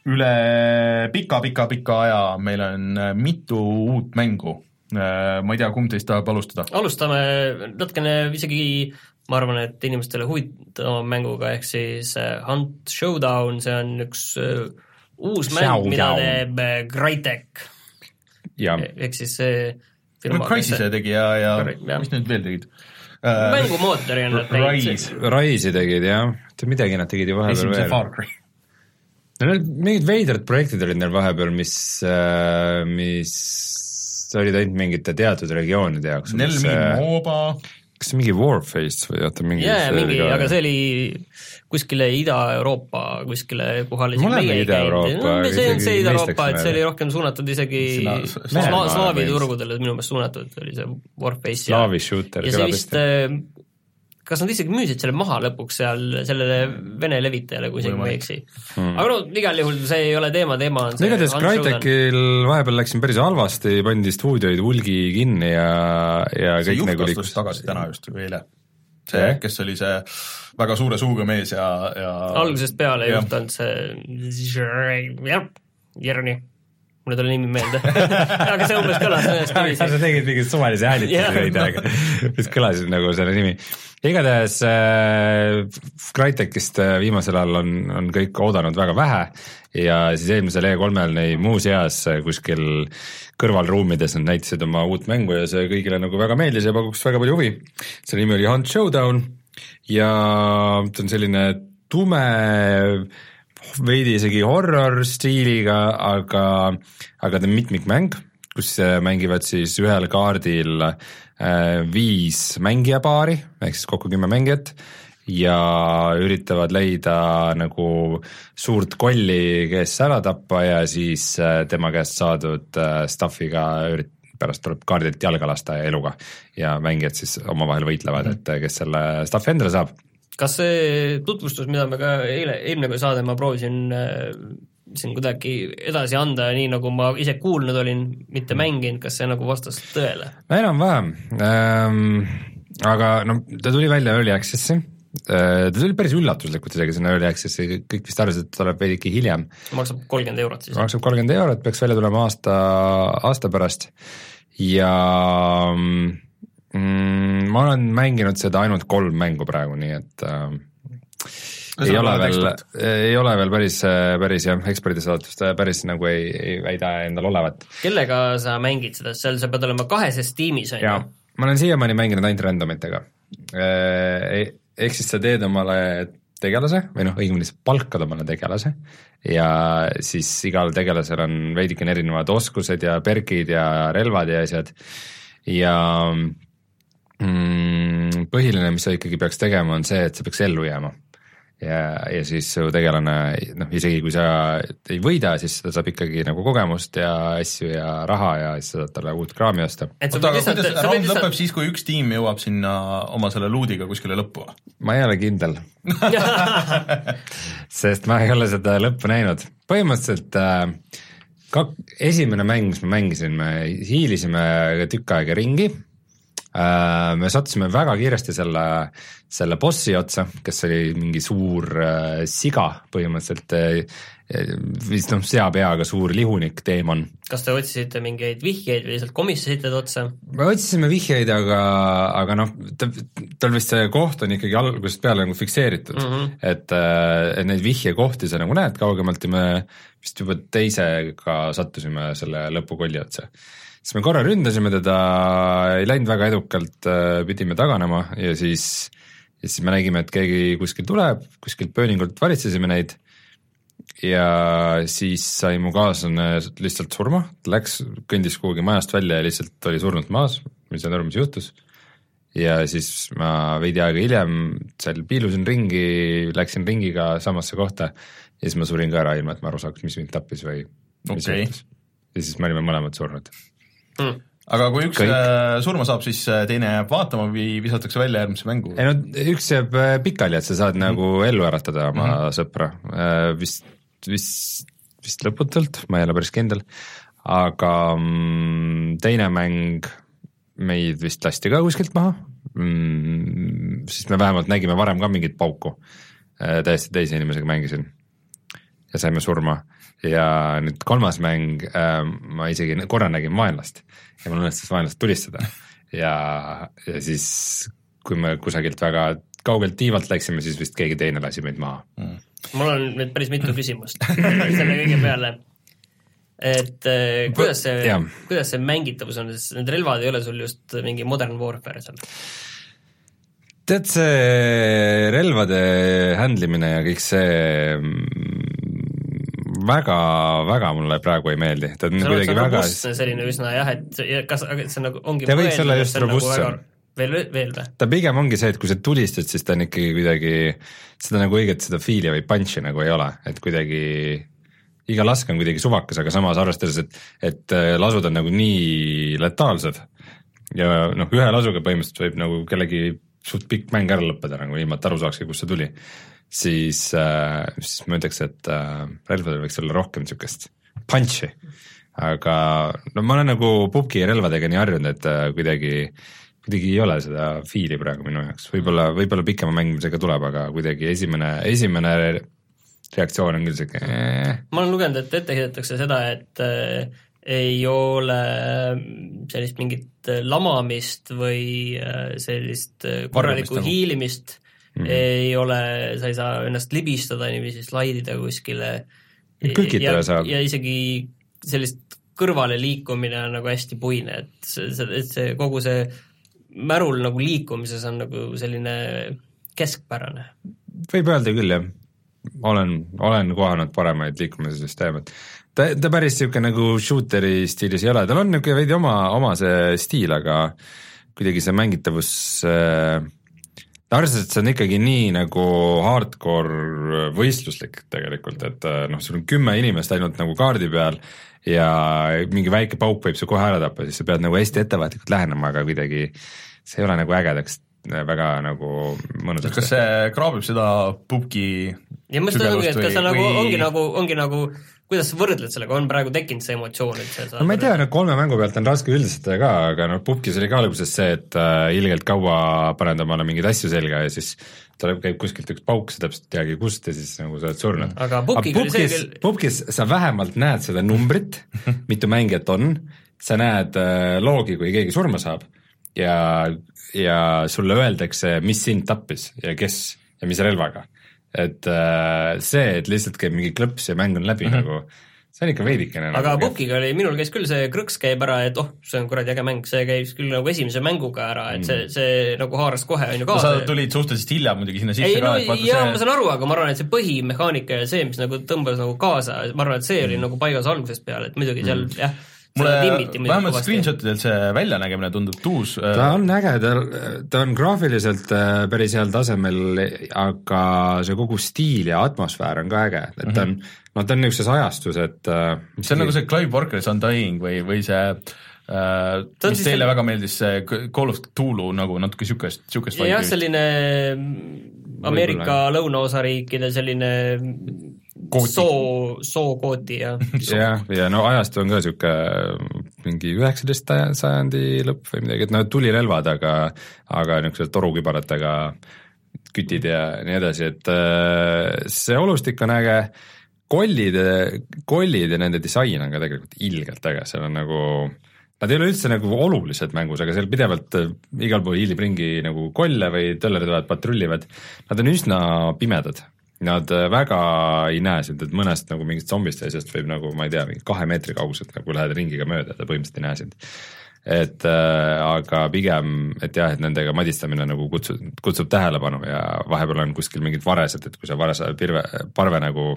Üle pika-pika-pika aja meil on äh, mitu uut mängu. ma ei tea, kumb teist tahab alustada? alustame natukene isegi ma arvan, et inimestele huvitava mänguga, ehk siis äh, Hunt Showdown, see on üks äh, uus mäng, mida teeb äh, Crytek, ja ehk siis see firma, Crysis'e tegi ja, ja Jah. mis nüüd veel tegid? mängumootori on nad teinud Rise, Rise'i tegid jah, midagi nad tegid ju vahepeal esimese veel. Far Cry. No need mingid veidrad projektid olid neil vahepeal, mis, mis olid ainult mingite teatud regioonide jaoks. Neil mingi MOBA, kas see mingi Warface või oota mingi jaa, mingi, aga see oli kuskile Ida-Euroopa kuskile kohale Me oleme Ida-Euroopa, see on see Ida-Euroopa, et see oli rohkem suunatud isegi slaavi turgudele minu meelest suunatud oli see Warface ja Slaavi shooter ja see vist, kas nad isegi müüsid selle maha lõpuks seal sellele Vene levitajale, kui isegi ma ei eksi Hmm. aga no igal juhul see ei ole teema, teema on see igatahes. Crytekil vahepeal läks siin päris halvasti, pandi stuudioid hulgi kinni ja, ja see kõik nagu astus tagasi täna just või eile. see kes oli see väga suure suuga mees ja, ja algusest peale Jah. just olnud see jah, Jerni, mul ei tule nimi meelde aga see umbes kõlas sa tegid mingeid suvalisi häälitusi veidi aega, mis kõlasid nagu selle nimi. Igatahes äh, Crytekist äh, viimasel ajal on, on kõik oodanud väga vähe ja siis eelmisel E3-l neil muuseas äh, kuskil kõrvalruumides nad näitasid oma uut mängu ja see kõigile nagu väga meeldis ja pakuks väga palju huvi. selle nimi oli Hunt Showdown ja ta on selline tume veidi isegi horror stiiliga, aga, aga ta on mitmikmäng, kus mängivad siis ühel kaardil äh, viis mängijapaari, ehk siis kokku kümme mängijat ja üritavad leida nagu suurt kolli, kes ära tappa ja siis äh, tema käest saadud äh, stuff'iga ürit-, pärast tuleb kaardilt jalga lasta eluga. Ja mängijad siis omavahel võitlevad, et kes selle stuff'i endale saab. Kas see tutvustus, mida me ka eile, eelmine saade ma proovisin äh, siin kuidagi edasi anda nii, nagu ma ise kuulnud olin, mitte mm. mänginud, kas see nagu vastas tõele? no enam-vähem ähm,, aga no ta tuli välja Early Access'i äh,, ta tuli päris üllatuslikult isegi sinna Early Access'i, kõik vist arvasid, et tuleb veidike hiljem. maksab kolmkümmend eurot siis? maksab kolmkümmend eurot, peaks välja tulema aasta, aasta pärast ja mm,? ma olen mänginud seda ainult kolm mängu praegu, nii et äh, ei ole veel, ei ole veel päris, päris jah, eksperdi saatust päris nagu ei, ei väida endal olevat. kellega sa mängid seda, seal sa pead olema kaheses tiimis, on ju? ma olen siiamaani mänginud ainult randomitega. Äh, ehk siis sa teed omale tegelase või noh, õigemini sa palkad omale tegelase ja siis igal tegelasel on veidikene erinevad oskused ja perkid ja relvad ja asjad ja mm, põhiline, mis sa ikkagi peaks tegema, on see, et sa peaks ellu jääma. Ja, ja siis su tegelane, noh isegi kui sa ei võida, siis ta saab ikkagi nagu kogemust ja asju ja raha ja siis sa saad talle uut kraami osta. oota, aga kuidas round lihtsalt... lõpeb siis, kui üks tiim jõuab sinna oma selle luudiga kuskile lõppu? ma ei ole kindel sest ma ei ole seda lõppu näinud, põhimõtteliselt äh, kak-, esimene mäng, mis me mängisime, me hiilisime tükk aega ringi me sattusime väga kiiresti selle, selle bossi otsa, kes oli mingi suur äh, siga põhimõtteliselt, äh, vist noh, seapeaga suur lihunik teemon. kas te otsisite mingeid vihjeid või lihtsalt komistasite ta otsa? me otsisime vihjeid, aga, aga noh, ta, tal vist see koht on ikkagi algusest peale nagu fikseeritud mm, -hmm. et, et neid vihjekohti sa nagu näed kaugemalt ja me vist juba teisega sattusime selle lõpukolli otsa siis me korra ründasime teda, ei läinud väga edukalt, äh, pidime taganema ja siis, ja siis me nägime, et keegi kuskil tuleb, kuskilt pööningult valitsesime neid ja siis sai mu kaaslane lihtsalt surma, ta läks, kõndis kuhugi majast välja ja lihtsalt oli surnud maas, ma ei saanud aru, mis juhtus. ja siis ma veidi aega hiljem seal piilusin ringi, läksin ringiga samasse kohta ja siis ma surin ka ära, ilma et ma aru saaks, mis mind tappis või mis okay. juhtus. ja siis me olime mõlemad surnud mm aga kui üks Kõik. Äh, surma saab, siis äh, teine jääb vaatama või visatakse välja järgmisse mängu? ei no üks jääb äh, pikali, et sa saad mm -hmm. nagu ellu äratada oma mm -hmm. sõpra, vist, vist, vist lõputult, ma ei ole päris kindel, aga mm, teine mäng, meid vist lasti ka kuskilt maha mm,, siis me vähemalt nägime varem ka mingit pauku, täiesti teise inimesega mängisin ja saime surma ja nüüd kolmas mäng äh,, ma isegi korra nägin vaenlast ja mul õnnestus vaenlast tulistada. Ja, ja siis, kui me kusagilt väga kaugelt tiivalt läksime, siis vist keegi teine lasi meid maha. Mm.. mul on nüüd päris mitu küsimust selle kõige peale. et äh, kuidas see, kuidas see mängitavus on, sest need relvad ei ole sul just mingi modern warfare seal? tead, see relvade handle imine ja kõik see väga-väga mulle praegu ei meeldi, ta on kuidagi väga selline üsna jah, et kas, aga see nagu ongi ta võiks olla just nagu robustsem. veel, veel või? ta pigem ongi see, et kui sa tulistad, siis ta on ikkagi kuidagi, seda nagu õiget seda feel'i või punch'i nagu ei ole, et kuidagi iga lask on kuidagi suvakas, aga samas arvestades, et, et äh, lasud on nagu nii letaalsed ja noh, ühe lasuga põhimõtteliselt võib nagu kellegi suht pikk mäng ära lõppeda nagu ilma, et aru saakski, kust see tuli siis äh,, siis ma ütleks, et äh, relvadel võiks olla rohkem niisugust punch'i. aga no ma olen nagu pubgi relvadega nii harjunud, et äh, kuidagi, kuidagi ei ole seda feel'i praegu minu jaoks, võib-olla, võib-olla pikema mängimisega tuleb, aga kuidagi esimene, esimene reaktsioon on küll sihuke eh. ma olen lugenud, et ette heidetakse seda, et äh, ei ole sellist mingit lamamist või äh, sellist äh, korralikku nagu. hiilimist mm, -hmm. ei ole, sa ei saa ennast libistada niiviisi, slaidida kuskile. kõkitada saab. ja isegi sellist kõrvaleliikumine on nagu hästi puine, et see, see, et see kogu see märul nagu liikumises on nagu selline keskpärane. võib öelda küll, jah. olen, olen kohanud paremaid liikumisesüsteeme, et ta, ta päris niisugune nagu shooter'i stiilis ei ole, tal on niisugune veidi oma, oma see stiil, aga kuidagi see mängitavus äh, arvestades, et see on ikkagi nii nagu hardcore võistluslik tegelikult, et äh, noh, sul on kümme inimest ainult nagu kaardi peal ja mingi väike pauk võib su kohe ära tappa, siis sa pead nagu hästi ettevaatlikult lähenema, aga kuidagi see ei ole nagu ägedaks väga nagu mõnusaks. kas see kraabib seda pubgi ja ma just tahangi, et kas ta nagu või... ongi nagu, ongi nagu kuidas sa võrdled sellega, on praegu tekkinud see emotsioon üldse? no ma ei tea, no kolme mängu pealt on raske üldistada ka, aga noh, pubgis oli ka alguses see, et äh, ilgelt kaua paned omale mingeid asju selga ja siis tuleb, käib kuskilt üks pauk, sa täpselt ei teagi kust ja siis nagu sa oled surnud. aga oli see küll pubgis sa vähemalt näed seda numbrit, mitu mängijat on, sa näed äh, loogi, kui keegi surma saab ja, ja sulle öeldakse, mis sind tappis ja kes ja mis relvaga et äh, see, et lihtsalt käib mingi klõps ja mäng on läbi mm -hmm. nagu, see on ikka veidikene aga nagu Pukiga oli, minul käis küll see krõks käib ära, et oh, see on kuradi äge mäng, see käis küll nagu esimese mänguga ära, et see, see nagu haaras kohe, on ju kaasa sa tulid suhteliselt hilja muidugi sinna sisse ei, ka no, jaa see..., ma saan aru, aga ma arvan, et see põhimehaanika ja see, mis nagu tõmbas nagu kaasa, ma arvan, et see oli mm. nagu paigas algusest peale, et muidugi seal mm. jah mulle vähemalt screenshot idel see väljanägemine tundub tuus. Äh, ta on äge, ta, ta on graafiliselt äh, päris heal tasemel, aga see kogu stiil ja atmosfäär on ka äge, et ta on mm, -hmm. no ta on niisuguses ajastus, et äh, see on nagu see Clive Barker's Undying või, või see Uh, mis teile väga meeldis, see Call of Cthulhu nagu natuke siukest, siukest jah, selline Ameerika lõunaosariikide selline Kooti. soo, sookvooti ja jah, ja no ajastu on ka niisugune mingi üheksateist sajandi lõpp või midagi, et noh, tulirelvad, aga aga niisugused torukübaratega kütid ja nii edasi, et äh, see olustik on äge, kollid, kollid ja nende disain on ka tegelikult ilgelt äge, seal on nagu Nad ei ole üldse nagu olulised mängus, aga seal pidevalt äh, igal pool hiilib ringi nagu kolle või tõllerid tulevad, patrullivad. Nad on üsna pimedad Nad äh, väga ei näe sind, et mõnest nagu mingist zombist ja asjast võib nagu ma ei tea, mingi kahe meetri kauguselt nagu lähed ringiga mööda, ta põhimõtteliselt ei näe sind. et äh, aga pigem, et jah, et nendega madistamine nagu kutsub, kutsub tähelepanu ja vahepeal on kuskil mingid varesed, et kui sa varese pirve, parve nagu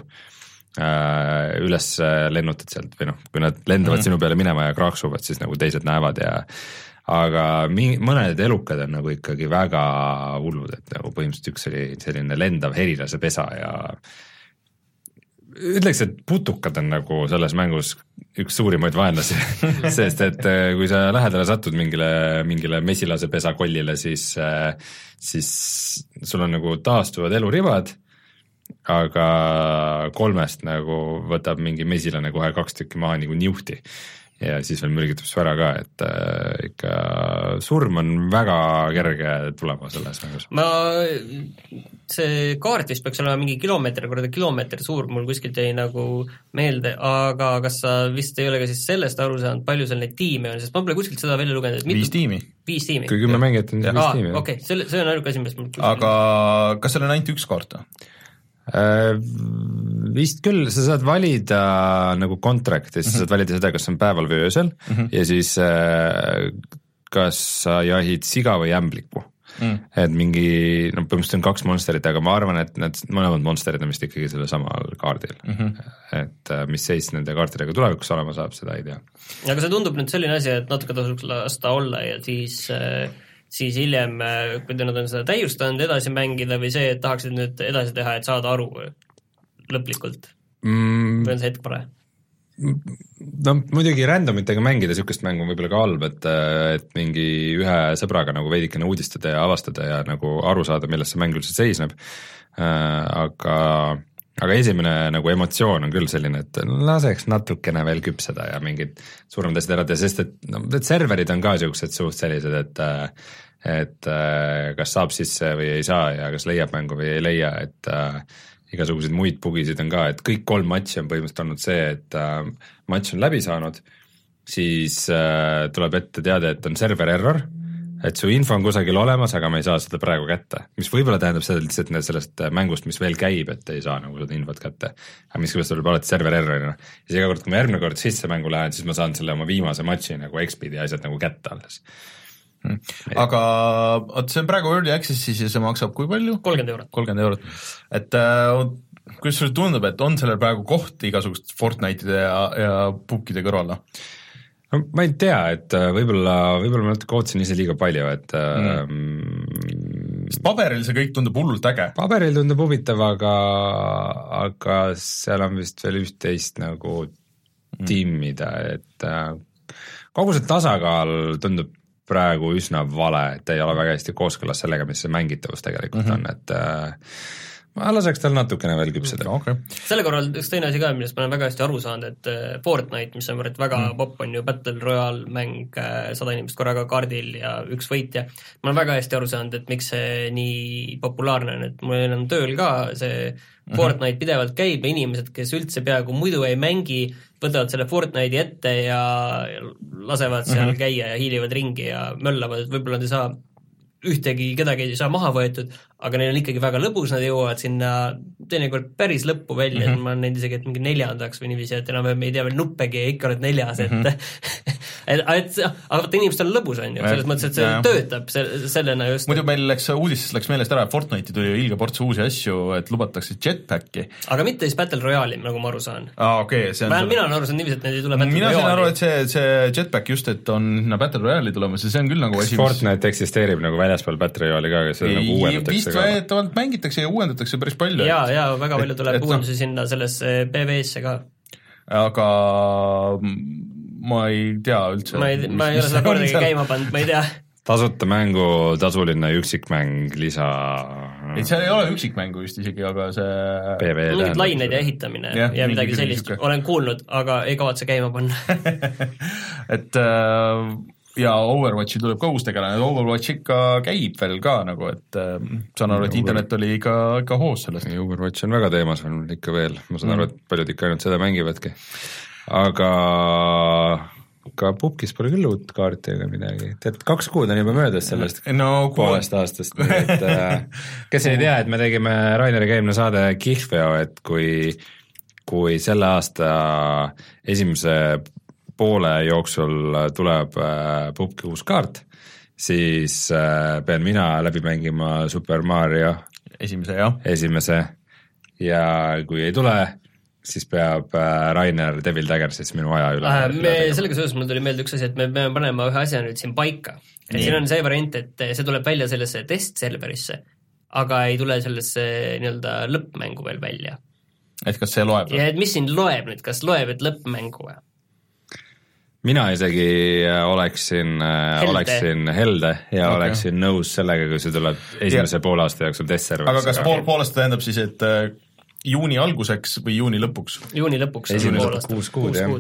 äh, üles lennutad sealt või noh, kui nad lendavad mm -hmm. sinu peale minema ja kraaksuvad, siis nagu teised näevad ja aga mi-, mõned elukad on nagu ikkagi väga hullud, et nagu põhimõtteliselt üks oli selline lendav herilasepesa ja ütleks, et putukad on nagu selles mängus üks suurimaid vaenlasi sest et äh, kui sa lähedale satud mingile, mingile mesilasepesa kollile, siis, äh, siis sul on nagu taastuvad elurivad, aga kolmest nagu võtab mingi mesilane kohe kaks tükki maha nagu niuhti ja siis veel mürgitab su ära ka, et äh, ikka surm on väga kerge tulema selles mängus. ma, see kaart vist peaks olema mingi kilomeeter korda kilomeeter suur, mul kuskilt jäi nagu meelde, aga kas sa vist ei ole ka siis sellest aru saanud, palju seal neid tiime on, sest ma pole kuskilt seda välja lugenud, et mitu viis tiimi. viis tiimi? kui kümme mängijat on, siis viis tiimi. okei okay,, selle, see on ainuke asi, millest mul aga kas seal on ainult üks kaart või? Äh, vist küll, sa saad valida nagu contract'i, sa mm -hmm. saad valida seda, kas on päeval või öösel mm -hmm. ja siis äh, kas sa jahid siga või ämblikku mm.. et mingi, no põhimõtteliselt on kaks monsterit, aga ma arvan, et need mõlemad monsterid on vist ikkagi sellel samal kaardil mm. -hmm. et äh, mis seis nende kaartidega tulevikus olema saab, seda ei tea. aga see tundub nüüd selline asi, et natuke tasuks lasta olla ja siis äh siis hiljem, äh, kui nad on seda täiustanud, edasi mängida või see, et tahaksid nüüd edasi teha, et saada aru lõplikult mm.? või on see hetk pole? no muidugi randomitega mängida niisugust mängu on võib-olla ka halb, et, et mingi ühe sõbraga nagu veidikene uudistada ja avastada ja nagu aru saada, milles see mäng üldse seisneb äh,, aga aga esimene nagu emotsioon on küll selline, et laseks natukene veel küpseda ja mingid suuremad asjad ära teha, sest et noh, need serverid on ka niisugused suht sellised, et et kas saab sisse või ei saa ja kas leiab mängu või ei leia, et igasuguseid muid bugisid on ka, et kõik kolm matši on põhimõtteliselt olnud see, et äh, matš on läbi saanud, siis äh, tuleb ette teade, et on server error, et su info on kusagil olemas, aga me ei saa seda praegu kätte, mis võib-olla tähendab seda lihtsalt sellest mängust, mis veel käib, et ei saa nagu seda infot kätte. aga miskipärast tuleb alati server errorina. ja siis iga kord, kui ma järgmine kord sisse mängu lähen, siis ma saan selle oma viimase matši nagu X-Speedi asjad nagu kätte alles Hmm. aga vot see on praegu Early Access'is ja see maksab kui palju? kolmkümmend eurot. kolmkümmend eurot, et äh, kuidas sulle tundub, et on sellel praegu koht igasuguste Fortnite'ide ja, ja pukkide kõrval? No ma ei tea, et äh, võib-olla, võib-olla ma natuke ootasin ise liiga palju, et mm. ähm, sest paberil see kõik tundub hullult äge. paberil tundub huvitav, aga, aga seal on vist veel üht-teist nagu mm. timmida, et äh, kogu see tasakaal tundub praegu üsna vale, et ei ole väga hästi kooskõlas sellega, mis see mängitavus tegelikult mm -hmm. on, et äh, ma laseks tal natukene veel küpseda okay.. selle korral üks teine asi ka, millest ma olen väga hästi aru saanud, et äh, Fortnite, mis on väga mm. popp, on ju battle royale mäng, äh, sada inimest korraga kaardil ja üks võitja. ma olen väga hästi aru saanud, et miks see nii populaarne on, et mul on tööl ka see mm -hmm. Fortnite pidevalt käib ja inimesed, kes üldse peaaegu muidu ei mängi, võtavad selle Fortnite'i ette ja lasevad seal mm -hmm. käia ja hiilivad ringi ja möllavad, et võib-olla nad ei saa ühtegi, kedagi ei saa maha võetud, aga neil on ikkagi väga lõbus, nad jõuavad sinna teinekord päris lõppu välja mm, -hmm. ma olen näinud isegi, et mingi neljandaks või niiviisi, et enam-vähem ei tea veel nuppegi ja ikka oled neljas mm, -hmm. et et, et aga vaata, inimestel on lõbus, on ju, selles mõttes, et see ja, töötab se-, sellena just. muidu meil läks, uudisest läks meelest ära, Fortnite'i tuli ilge ports uusi asju, et lubatakse jetpacki. aga mitte siis Battle Royale'i, nagu ma aru saan. aa, okei okay,, see on vähemalt mina olen aru saanud niiviisi, et need ei tule Battle mina sain aru, et see, see jetpack just, et on sinna Battle Royale'i tulemas ja see on küll nagu mis Fortnite eksisteerib nagu väljaspool Battle Royale'i ka, aga seda nagu uuendatakse vist väidetavalt mängitakse ja uuendatakse päris palju. jaa, jaa, väga palju tuleb uuendusi sinna sellesse PV-sse ka. aga ma ei tea üldse. ma ei, ma ei ole seda kordagi käima pannud, ma ei tea tasuta mängu tasuline üksikmäng lisa. ei, seal ei ole üksikmängu vist isegi, aga see mingid lained ja ehitamine ja, ja midagi sellist, olen kuulnud, aga ei kavatse käima panna et äh, ja Overwatchi tuleb ka uus tegelane, Overwatch ikka käib veel ka nagu, et äh, saan aru, et internet oli ikka, ikka hoos sellest. Overwatch on väga teemas olnud ikka veel, ma saan mm. aru, et paljud ikka ainult seda mängivadki. Aga ka pubgis pole küll uut kaarti ega midagi, tead kaks kuud on juba möödas sellest no, poolest aastast, nii et äh, kes ei tea, et me tegime Raineriga eelmine saade Kihlveo, et kui kui selle aasta esimese poole jooksul tuleb äh, pubgi uus kaart, siis äh, pean mina läbi mängima Super Mario esimese, jah. esimese ja kui ei tule, siis peab äh, Rainer Devil Daggersis minu aja üle äh,. me, sellega seoses mul tuli meelde üks asi, et me peame panema ühe asja nüüd siin paika. et siin on see variant, et see tuleb välja sellesse test-serverisse, aga ei tule sellesse nii-öelda lõppmängu veel välja. et kas see loeb? ja et mis siin loeb nüüd, kas loeb, et lõppmängu või? mina isegi äh, oleksin, äh, oleksin helde ja okay. oleksin nõus sellega, kui see tuleb esimese ja. poole aasta jooksul testserverisse. aga kas pool, pool aastat tähendab siis, et juuni alguseks või juuni lõpuks? juuni lõpuks. esimesed kuus kuud, jah.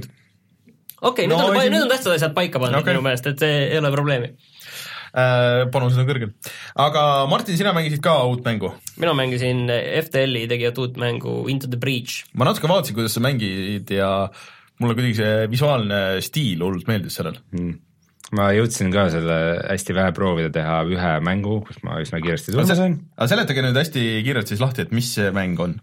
okei nüüd on, esim... nüüd on tähtsad asjad paika pandud okay. minu meelest, et see ei ole probleemi äh,. panused on kõrgel. aga Martin, sina mängisid ka uut mängu? mina mängisin FTL-i tegijat uut mängu Into the Breach. ma natuke vaatasin, kuidas sa mängid ja mulle kuidagi see visuaalne stiil hullult meeldis sellel mm. ma jõudsin ka selle hästi vähe proovida teha ühe mängu, kus ma üsna kiiresti tunda sain. aga seletage nüüd hästi kiirelt siis lahti, et mis see mäng on?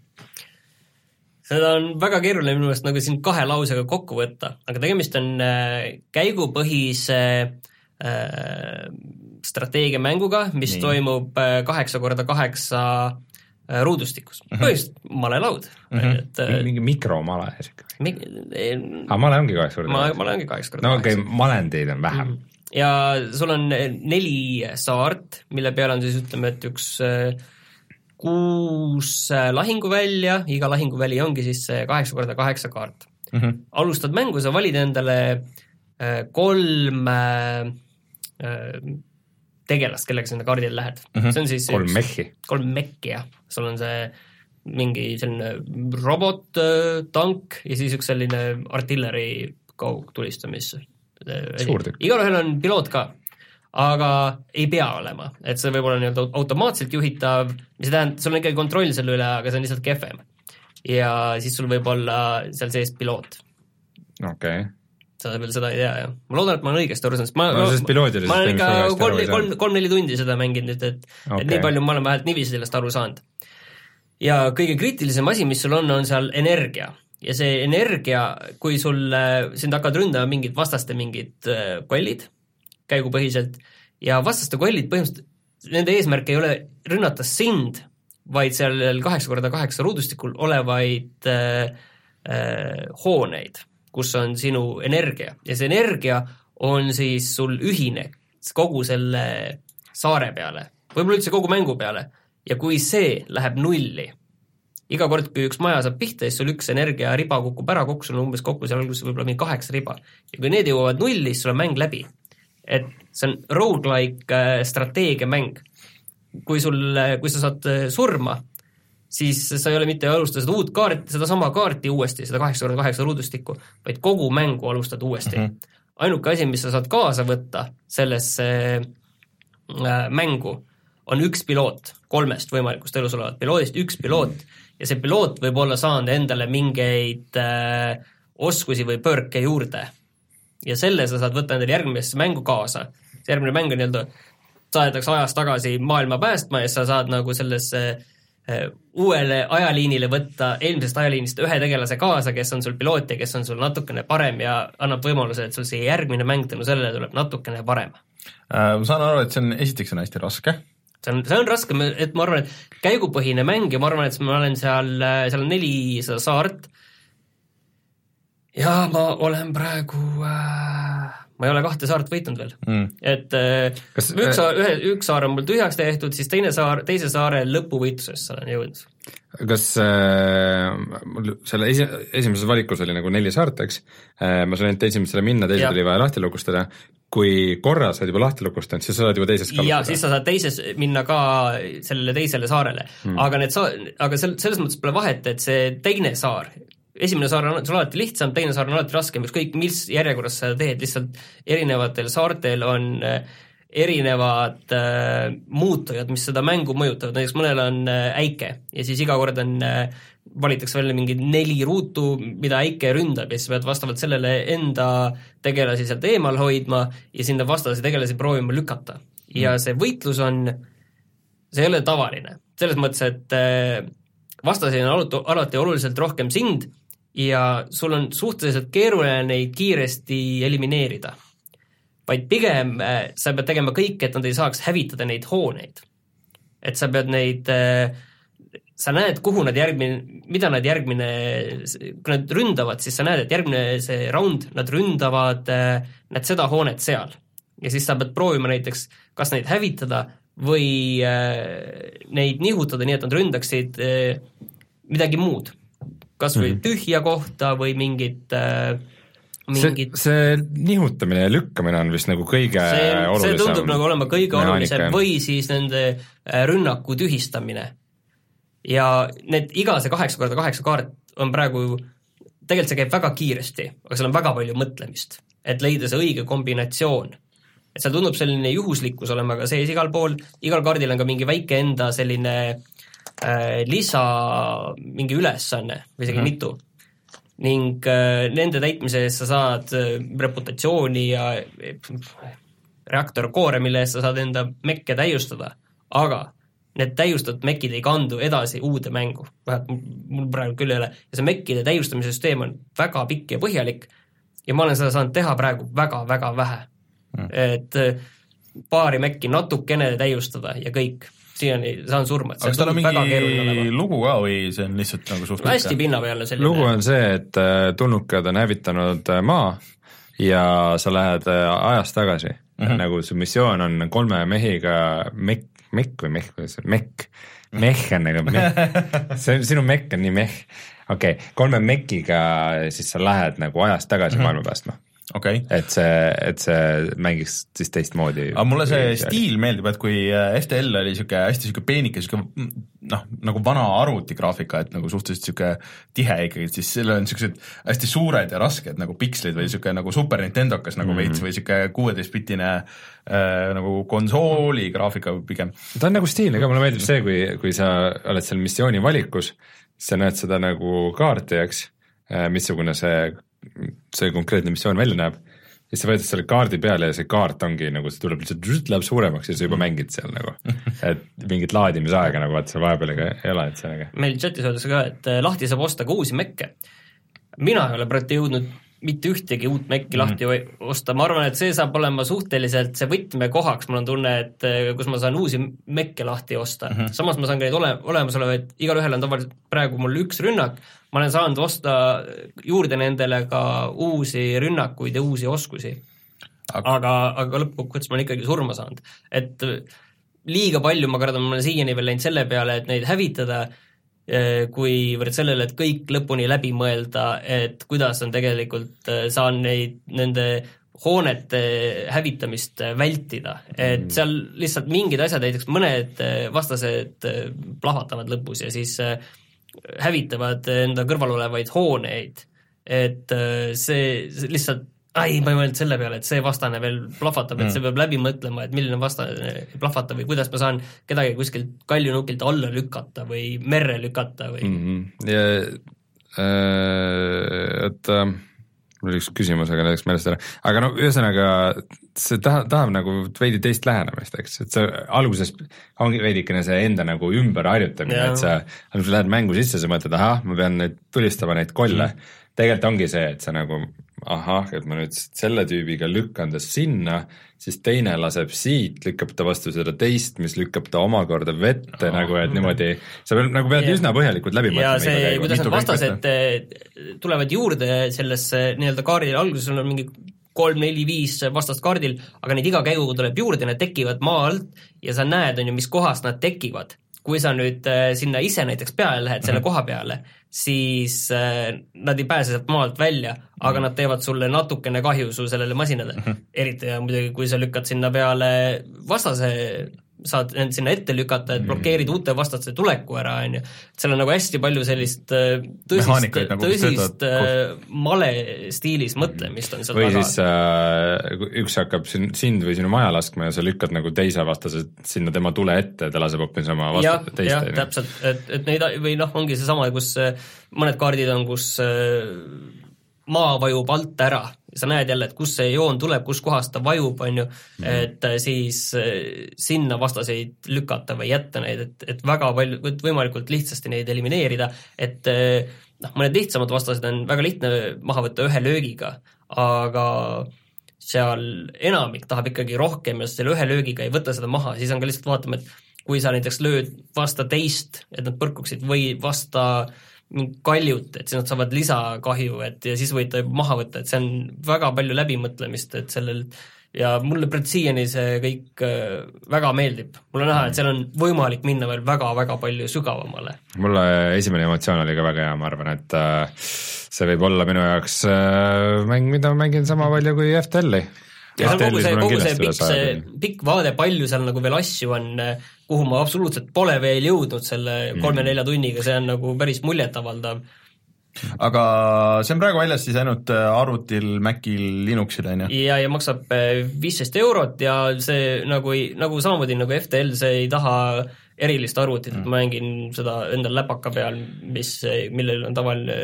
Seda on väga keeruline minu meelest nagu siin kahe lausega kokku võtta, aga tegemist on äh, käigupõhise äh, strateegiamänguga, mis Nii. toimub äh, kaheksa korda kaheksa ruudustikus mm -hmm., põhimõtteliselt malelaud mm. -hmm. et mingi mikromale sihuke mi-? aga male ongi kaheksa korda ma, male ongi kaheksa korda no okei okay,, malendeid on vähem mm. -hmm. ja sul on neli saart, mille peal on siis ütleme, et üks äh, kuus lahinguvälja, iga lahinguväli ongi siis kaheksa korda kaheksa kaart mm. -hmm. alustad mängu, sa valid endale kolm tegelast, kellega sa sinna kaardile lähed mm. -hmm. see on siis kolm mehhi. kolm mekki, jah. sul on see mingi selline robot-tank ja siis üks selline artilleri kaugtulistamis igalühel on piloot ka. Aga ei pea olema, et see võib olla nii-öelda automaatselt juhitav, mis tähendab, sul on ikkagi kontroll selle üle, aga see on lihtsalt kehvem. ja siis sul võib olla seal sees piloot. okei okay sa veel seda ei tea, jah? ma loodan, et ma olen õigesti aru saanud, sest ma no, sest piloodiliselt ma olen ikka kolm, kolm, kolm-neli tundi seda mänginud nüüd, et okay. et nii palju ma olen vähemalt niiviisi sellest aru saanud. ja kõige kriitilisem asi, mis sul on, on seal energia. ja see energia, kui sul, sind hakkavad ründama mingid vastaste mingid äh, kollid, käigupõhiselt, ja vastaste kollid põhimõtteliselt, nende eesmärk ei ole rünnata sind, vaid sellel kaheksa korda kaheksa ruudustikul olevaid äh, äh, hooneid kus on sinu energia ja see energia on siis sul ühine kogu selle saare peale, võib-olla üldse kogu mängu peale ja kui see läheb nulli, iga kord, kui üks maja saab pihta, siis sul üks energiariba kukub ära, kokku sul on umbes kokku seal alguses võib-olla mingi kaheksa riba. ja kui need jõuavad nulli, siis sul on mäng läbi. Et see on rogu-like äh, strateegiamäng. kui sul, kui sa saad äh, surma, siis sa ei ole mitte alustada seda uut kaarti, sedasama kaarti uuesti, seda kaheksa korda kaheksa ruudustikku, vaid kogu mängu alustad uuesti mm. -hmm. ainuke asi, mis sa saad kaasa võtta sellesse äh, mängu, on üks piloot kolmest võimalikust elus olevat piloodist, üks piloot ja see piloot võib olla saanud endale mingeid äh, oskusi või pörke juurde. Ja selle sa saad võtta endale järgmisse mängu kaasa. see järgmine mäng on nii-öelda, saadetakse ajas tagasi maailma päästma ja sa saad nagu sellesse äh, Äh, uuele ajaliinile võtta eelmisest ajaliinist ühe tegelase kaasa, kes on sul piloot ja kes on sul natukene parem ja annab võimaluse, et sul see järgmine mäng tänu sellele tuleb natukene parem. Äh, ma saan aru, et see on, esiteks on hästi raske. see on, see on raske, et ma arvan, et käigupõhine mäng ja ma arvan, et ma olen seal, seal on nelisada saart ja ma olen praegu äh, ma ei ole kahte saart võitnud veel. Mm.. et äh, Kas, üks saar, ühe, üks saar on mul tühjaks tehtud, siis teine saar, teise saare lõpuvõitlusesse olen jõudnud. kas äh, mul selle esi-, esimeses valikus oli nagu neli saart, eks? Äh,, ma sain ainult esimesele minna, teised oli vaja lahti lukustada, kui korra sa oled juba lahti lukustanud, siis sa saad juba teises ka jaa, siis sa saad teises minna ka sellele teisele saarele. Mm.. aga need sa-, aga sel-, selles mõttes pole vahet, et see teine saar, esimene saar on sul alati lihtsam, teine saar on alati raskem, ükskõik mis järjekorras sa teed, lihtsalt erinevatel saartel on äh, erinevad äh, muutujad, mis seda mängu mõjutavad, näiteks mõnel on äh, äike ja siis iga kord on äh,, valitakse välja mingi neli ruutu, mida äike ründab ja siis pead vastavalt sellele enda tegelasi sealt eemal hoidma ja sinna vastase tegelasi proovima lükata. ja mm. see võitlus on, see ei ole tavaline, selles mõttes, et äh, vastasel on alati, alati oluliselt rohkem sind ja sul on suhteliselt keeruline neid kiiresti elimineerida. vaid pigem äh, sa pead tegema kõik, et nad ei saaks hävitada neid hooneid. et sa pead neid äh, sa näed, kuhu nad järgmine, mida nad järgmine, kui nad ründavad, siis sa näed, et järgmine see round, nad ründavad, äh, näed seda hoonet seal. ja siis sa pead proovima näiteks, kas neid hävitada või neid nihutada, nii et nad ründaksid midagi muud kas või mm. tühja kohta või mingit äh, mingit see, see nihutamine ja lükkamine on vist nagu kõige see, olulisem see tundub nagu olema kõige olulisem või siis nende äh, rünnaku tühistamine. ja need, iga see kaheksa korda kaheksa kaart on praegu, tegelikult see käib väga kiiresti, aga seal on väga palju mõtlemist, et leida see õige kombinatsioon. et seal tundub selline juhuslikkus olema ka sees igal pool, igal kaardil on ka mingi väike enda selline äh, Äh, lisa mingi ülesanne või isegi mm -hmm. mitu. ning äh, nende täitmise eest sa saad äh, reputatsiooni ja reaktorkoore, mille eest sa saad enda mekke täiustada, aga need täiustatud mekid ei kandu edasi uude mängu, vähemalt mul praegu küll ei ole, ja see mekkide täiustamise süsteem on väga pikk ja põhjalik. Ja ma olen seda saanud teha praegu väga-väga vähe. Mm.. et paari mekki natukene täiustada ja kõik siiani saan surma, et see kas tal on mingi lugu ka või see on lihtsalt nagu suht hästi pinnapealne selline lugu on see, et äh, tulnukad on hävitanud äh, maa ja sa lähed äh, ajas tagasi. Mm, -hmm. nagu su missioon on kolme mehiga mekk, mekk või mehh, kuidas see on, mekk, mehh on nagu mehh, see on, sinu mekk on nii mehh, okei okay., kolme mekiga siis sa lähed nagu ajas tagasi mm -hmm. maailma päästma okay.. et see, et see mängiks siis teistmoodi. aga mulle see stiil meeldib, et kui äh, FTL oli niisugune hästi niisugune peenike, niisugune noh, nagu vana arvutigraafika, et nagu suhteliselt niisugune tihe ikkagi, siis sellel on niisugused hästi suured ja rasked nagu pikslid või niisugune nagu Super Nintendokas nagu mm -hmm. veits või niisugune kuueteistbitine äh, nagu konsooli graafika pigem. ta on nagu stiilne ka, mulle meeldib see, kui, kui sa oled seal missiooni valikus, sa näed seda nagu kaarti, eks, äh, missugune see see konkreetne missioon välja näeb, siis sa vajutad selle kaardi peale ja see kaart ongi nagu, see tuleb lihtsalt, läheb suuremaks ja sa juba mm. mängid seal nagu. et mingit laadimisaega nagu vaata seal vahepeal ega ei ole, et see on äge. meil chatis öeldakse ka, et eh, lahti saab osta ka uusi mekke. mina ei ole praegu jõudnud mitte ühtegi uut mekki mm. lahti osta, ma arvan, et see saab olema suhteliselt see võtmekohaks, mul on tunne, et eh, kus ma saan uusi mekke lahti osta mm, -hmm. samas ma saan ka neid ole, olemasolevaid, igalühel on tavaliselt praegu mul üks rünnak, ma olen saanud osta juurde nendele ka uusi rünnakuid ja uusi oskusi. aga, aga lõppkokkuvõttes ma olen ikkagi surma saanud, et liiga palju ma kardan, ma olen siiani veel läinud selle peale, et neid hävitada kuivõrd sellele, et kõik lõpuni läbi mõelda, et kuidas on tegelikult, eh, saan neid, nende hoonete hävitamist vältida, et mm. seal lihtsalt mingid asjad, näiteks mõned vastased plahvatavad lõpus ja siis hävitavad enda kõrval olevaid hooneid, et see, see lihtsalt ai, ma ei mõelnud selle peale, et see vastane veel plahvatab, et mm. see peab läbi mõtlema, et milline vastane plahvatab või kuidas ma saan kedagi kuskilt kaljunukilt alla lükata või merre lükata või mm. -hmm. ja äh, et äh, mul oli üks küsimus, aga läks meelest ära, aga no ühesõnaga see tahab, tahab nagu veidi teist lähenemist, eks, et see alguses ongi veidikene see enda nagu ümberharjutamine, et sa alguses lähed mängu sisse, sa mõtled, ahah, ma pean nüüd tulistama neid kolle mm., tegelikult ongi see, et sa nagu ahah, et ma nüüd selle tüübiga lükkan ta sinna, siis teine laseb siit, lükkab ta vastu seda teist, mis lükkab ta omakorda vette oh. nagu, et niimoodi, sa pead nagu pead ja. üsna põhjalikult läbi mõtlema. ja see, kuidas need vastased eh, tulevad juurde sellesse nii-öelda kaardile, alguses on mingi kolm-neli-viis vastast kaardil, aga neid iga käiguga tuleb juurde, need tekivad maa alt ja sa näed, on ju, mis kohast nad tekivad kui sa nüüd äh, sinna ise näiteks peale lähed, selle mm -hmm. koha peale, siis äh, nad ei pääse sealt maalt välja, aga -hmm. nad teevad sulle natukene kahju su sellele masinale mm. -hmm. eriti ja muidugi, kui sa lükkad sinna peale vastase saad end sinna ette lükata, et mm. blokeerid uute vastaste tuleku ära, on ju. seal on nagu hästi palju sellist äh, tõsist, nagu tõsist äh, male stiilis mõtlemist on seal või taga. siis äh, üks hakkab sind, sind või sinu maja laskma ja sa lükkad nagu teise vastase sinna tema tule ette, ta laseb hoopis oma vastat teist. jah, täpselt, et, et neid või noh, ongi seesama, kus äh, mõned kaardid on, kus maa vajub alt ära sa näed jälle, et kust see joon tuleb, kuskohast ta vajub, on ju, mhm. et äh, siis äh, sinna vastaseid lükata või jätta neid, et, et väga palju, võimalikult lihtsasti neid elimineerida, et äh, noh, mõned lihtsamad vastased on väga lihtne maha võtta ühe löögiga, aga seal enamik tahab ikkagi rohkem ja selle ühe löögiga ei võta seda maha, siis on ka lihtsalt vaatama, et kui sa näiteks lööd vasta teist, et nad põrkuksid, või vasta äh, kaljut, et siis nad saavad lisakahju, et ja siis võid ta maha võtta, et see on väga palju läbimõtlemist, et sellel ja mulle siiani see kõik äh, väga meeldib. mul on näha, et seal on võimalik minna veel väga-väga palju sügavamale. mulle esimene emotsioon oli ka väga hea, ma arvan, et äh, see võib olla minu jaoks äh, mäng, mida ma mängin sama palju kui FTL-i ja seal kogu see, kogu see pikk, see pikk vaade, palju seal nagu veel asju on, kuhu ma absoluutselt pole veel jõudnud selle mm. kolme-nelja tunniga, see on nagu päris muljetavaldav aga see on praegu väljas siis ainult äh, arvutil, Macil, Linuxil on ju? ja, ja maksab äh, viisteist eurot ja see nagu ei, nagu samamoodi nagu FTL, see ei taha erilist arvutit mm., et ma mängin seda endal läpaka peal, mis, millel on tavaline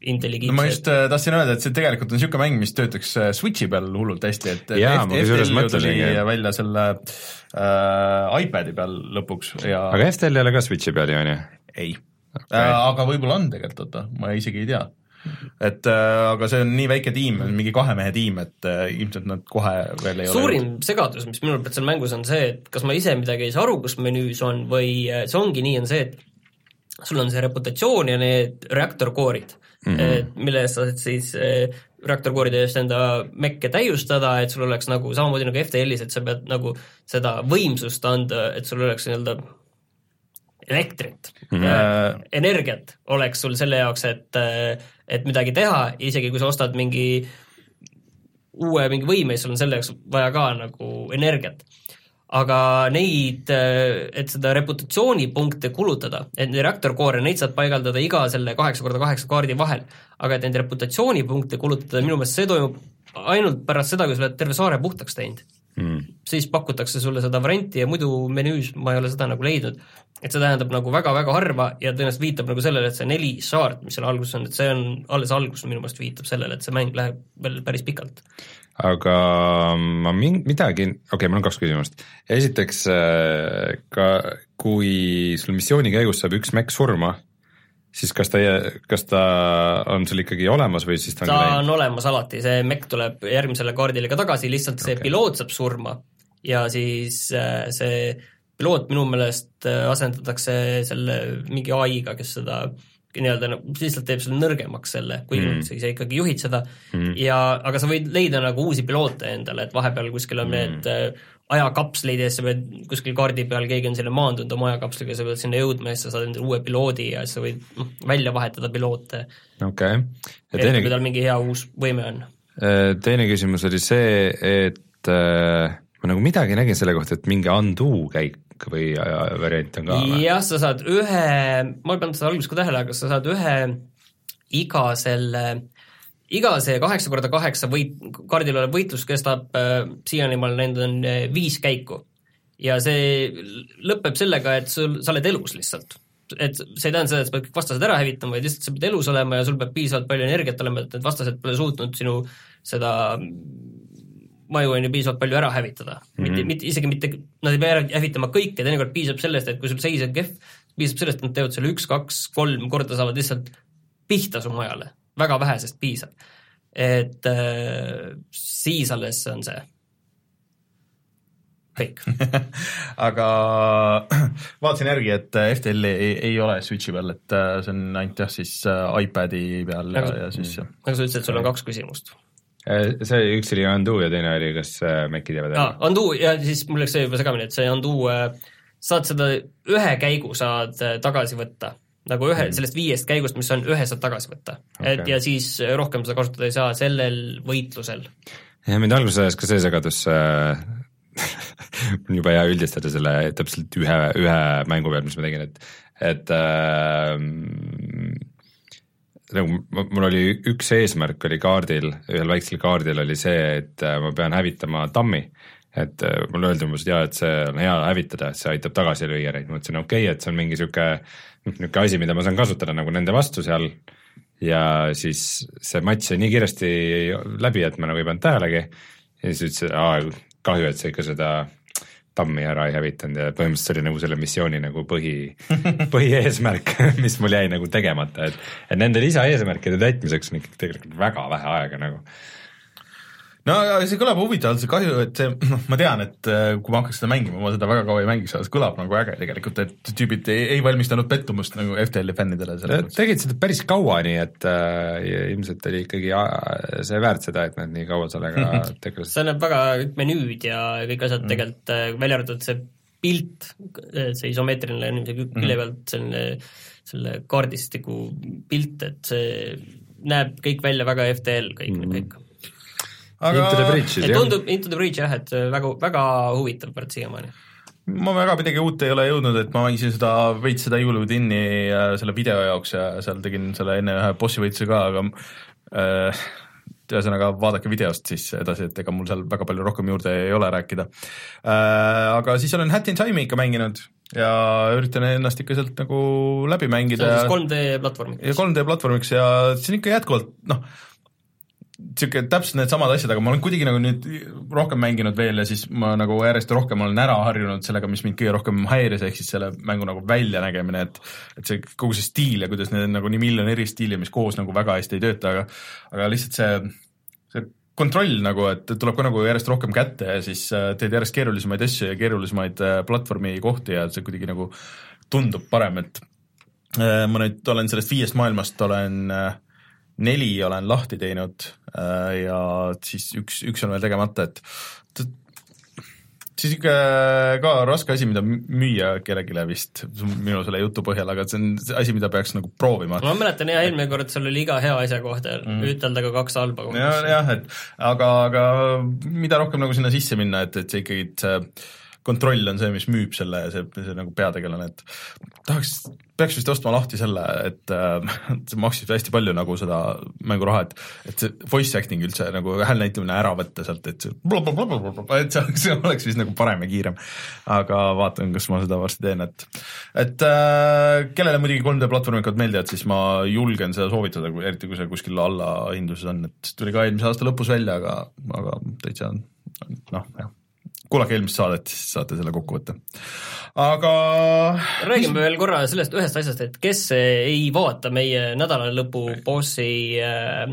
intelligiitse no ma just äh, tahtsin öelda, et see tegelikult on niisugune mäng, mis töötaks äh, Switchi peal hullult hästi, et Jaa, FTL tuli välja selle äh, iPadi peal lõpuks ja aga FTL ei ole ka Switchi peal ju, on ju? ei okay. äh,, aga võib-olla on tegelikult, oota, ma isegi ei tea. et äh, aga see on nii väike tiim, mingi kahe mehe tiim, et äh, ilmselt nad kohe veel ei suurim ole segadus, mis minul praegu seal mängus on see, et kas ma ise midagi ei saa aru, kus menüüs on või äh, see ongi nii, on see, et sul on see reputatsioon ja need reaktorkoorid mm, -hmm. mille eest sa saad siis eh, reaktorkooride eest enda mekke täiustada, et sul oleks nagu samamoodi nagu FTL-is, et sa pead nagu seda võimsust anda, et sul oleks nii-öelda elektrit mm, -hmm. energiat oleks sul selle jaoks, et, et midagi teha, isegi kui sa ostad mingi uue mingi võime, siis sul on selle jaoks vaja ka nagu energiat. Aga neid, et seda reputatsioonipunkte kulutada, et neid reaktorkoore, neid saad paigaldada iga selle kaheksa korda kaheksa kaardi vahel, aga et neid reputatsioonipunkte kulutada, minu meelest see toimub ainult pärast seda, kui sa oled terve saare puhtaks teinud. Mm.. siis pakutakse sulle seda varianti ja muidu menüüs ma ei ole seda nagu leidnud. et see tähendab nagu väga-väga harva ja tõenäoliselt viitab nagu sellele, et see neli saart, mis seal alguses on, et see on alles algus, minu meelest viitab sellele, et see mäng läheb veel päris pikalt aga ma min-, midagi, okei okay,, mul on kaks küsimust. esiteks, äh, ka kui sul missiooni käigus saab üks mekk surma, siis kas ta, kas ta on sul ikkagi olemas või siis ta on ta läinud? on olemas alati, see mekk tuleb järgmisele kaardile ka tagasi, lihtsalt see okay. piloot saab surma ja siis äh, see piloot minu meelest äh, asendatakse selle mingi ai-ga, kes seda nii-öelda nagu lihtsalt teeb selle nõrgemaks selle, kuigi mm. sa ise ikkagi juhid seda mm. ja aga sa võid leida nagu uusi piloote endale, et vahepeal kuskil on mm. need äh, ajakapsleid ja siis sa pead kuskil kaardi peal, keegi on sinna maandunud oma ajakapsliga, sa pead sinna jõudma ja siis sa saad endale uue piloodi ja siis sa võid noh, välja vahetada piloote. okei okay.. Teine... kui tal mingi hea uus võime on. Äh, teine küsimus oli see, et äh, ma nagu midagi nägin selle kohta, et mingi undo käik või variant on ka või? jah, sa saad ühe, ma ei pannud seda alguses ka tähele, aga sa saad ühe iga selle iga see kaheksa korda kaheksa võit, kaardil olev võitlus kestab äh,, siiani ma olen näinud, on äh, viis käiku. ja see lõpeb sellega, et sul, sa oled elus lihtsalt. et see ei tähenda seda, et sa pead kõik vastased ära hävitama, vaid lihtsalt sa pead elus olema ja sul peab piisavalt palju energiat olema, et need vastased pole suutnud sinu seda maju on ju piisavalt palju ära hävitada mm. -hmm. mitte, mitte, isegi mitte, nad ei pea ära hävitama kõike, teinekord piisab sellest, et kui sul seis on kehv, piisab sellest, et nad teevad selle üks, kaks, kolm korda, saavad lihtsalt pihta su majale väga vähesest piisab. et äh, siis alles on see kõik aga vaatasin järgi, et FTL ei, ei ole Switchi peal, et äh, see on ainult jah, siis äh, iPadi peal ja, ja siis aga sa ütlesid, et sul on kaks küsimust. Äh, see üks oli Undo ja teine oli, kas Maci teevad ära? Undo ja siis mul läks see juba segamini, et see Undo, saad seda ühe käigu saad tagasi võtta nagu ühe mm., sellest viiest käigust, mis on, ühe saad tagasi võtta okay.. et ja siis rohkem seda kasutada ei saa sellel võitlusel. jah, mind alguses ajas ka see segadus äh, on juba hea üldistada selle täpselt ühe, ühe mängu pealt, mis ma tegin, et, et äh, nagu mul oli üks eesmärk oli kaardil, ühel väiksel kaardil oli see, et äh, ma pean hävitama tammi. Et äh, mulle öeldi umbes, et jaa, et see on hea hävitada, et see aitab tagasi lüüa neid, ma ütlesin okei okay,, et see on mingi sihuke niisugune asi, mida ma saan kasutada nagu nende vastu seal. Ja siis see matš sai nii kiiresti läbi, et ma nagu ei pannud tähelegi. Ja siis ütles, et aa, kahju, et sa ikka seda tammi ära ei hävitanud ja põhimõtteliselt see oli nagu selle missiooni nagu põhi, põhieesmärk, mis mul jäi nagu tegemata, et et nende lisaeesmärkide täitmiseks on ikkagi tegelikult väga vähe aega nagu no see kõlab huvitavalt, see kahju, et see, noh, ma tean, et äh, kui ma hakkaks seda mängima, ma seda väga kaua ei mängiks, aga see kõlab nagu äge tegelikult, et tüübid ei, ei valmistanud pettumust nagu FTL-i fännidele. tegid seda päris kaua, nii et äh, ilmselt oli ikkagi äh, see väärt seda, et nad nii kaua sellega tegelesid. see näeb väga, menüüd ja kõik asjad mm. tegelikult äh,, välja arvatud see pilt, see isomeetriline niiviisi külje mm. pealt selline, selle kaardistiku pilt, et see näeb kõik välja väga FTL, kõik mm, -hmm. kõik aga Into the Breach siis jah? tundub, Into the Breach jah, et väga, väga huvitav part siiamaani ma väga midagi uut ei ole jõudnud, et ma mängisin seda veits seda Evil Within'i äh, selle video jaoks ja seal tegin selle enne ühe bossi võitluse ka, aga äh, ühesõnaga vaadake videost siis edasi, et ega mul seal väga palju rohkem juurde ei ole rääkida äh,. Aga siis olen Hat in Time'i ikka mänginud ja üritan ennast ikka sealt nagu läbi mängida. see on siis 3D platvormiks. ja 3D platvormiks ja see on ikka jätkuvalt noh, sihuke täpselt needsamad asjad, aga ma olen kuidagi nagu nüüd rohkem mänginud veel ja siis ma nagu järjest rohkem olen ära harjunud sellega, mis mind kõige rohkem häiris, ehk siis selle mängu nagu väljanägemine, et et see kogu see stiil ja kuidas need nagu nii miljon eri stiili, mis koos nagu väga hästi ei tööta, aga aga lihtsalt see, see kontroll nagu, et tuleb ka nagu järjest rohkem kätte ja siis äh, teed järjest keerulisemaid asju ja keerulisemaid äh, platvormi kohti ja see kuidagi nagu tundub parem, et äh, ma nüüd olen sellest viiest maailmast olen äh, neli olen lahti teinud äh, ja siis üks, üks on veel tegemata, et siis ikka ka raske asi, mida müüa kellelegi vist, minu selle jutu põhjal, aga see on asi, mida peaks nagu proovima. ma mäletan jah, eelmine kord sul oli iga hea asja kohta mm. ütelda ka kaks halba jah, jah, et aga, aga mida rohkem nagu sinna sisse minna, et, et see ikkagi, see kontroll on see, mis müüb selle, see, see nagu peategelane, et tahaks, peaks vist ostma lahti selle, et äh, see maksis hästi palju nagu seda mänguraha, et et see voice acting üldse nagu hääl näitamine ära võtta sealt, et see et see, see oleks vist nagu parem ja kiirem. aga vaatan, kas ma seda varsti teen, et et äh, kellele muidugi 3D platvormikad meeldivad, siis ma julgen seda soovitada, eriti kui see kuskil allahinduses on, et tuli ka eelmise aasta lõpus välja, aga, aga täitsa noh, jah kuulake eelmist saadet, siis saate selle kokku võtta. aga räägime veel korra sellest ühest asjast, et kes ei vaata meie nädalalõpu bossi äh,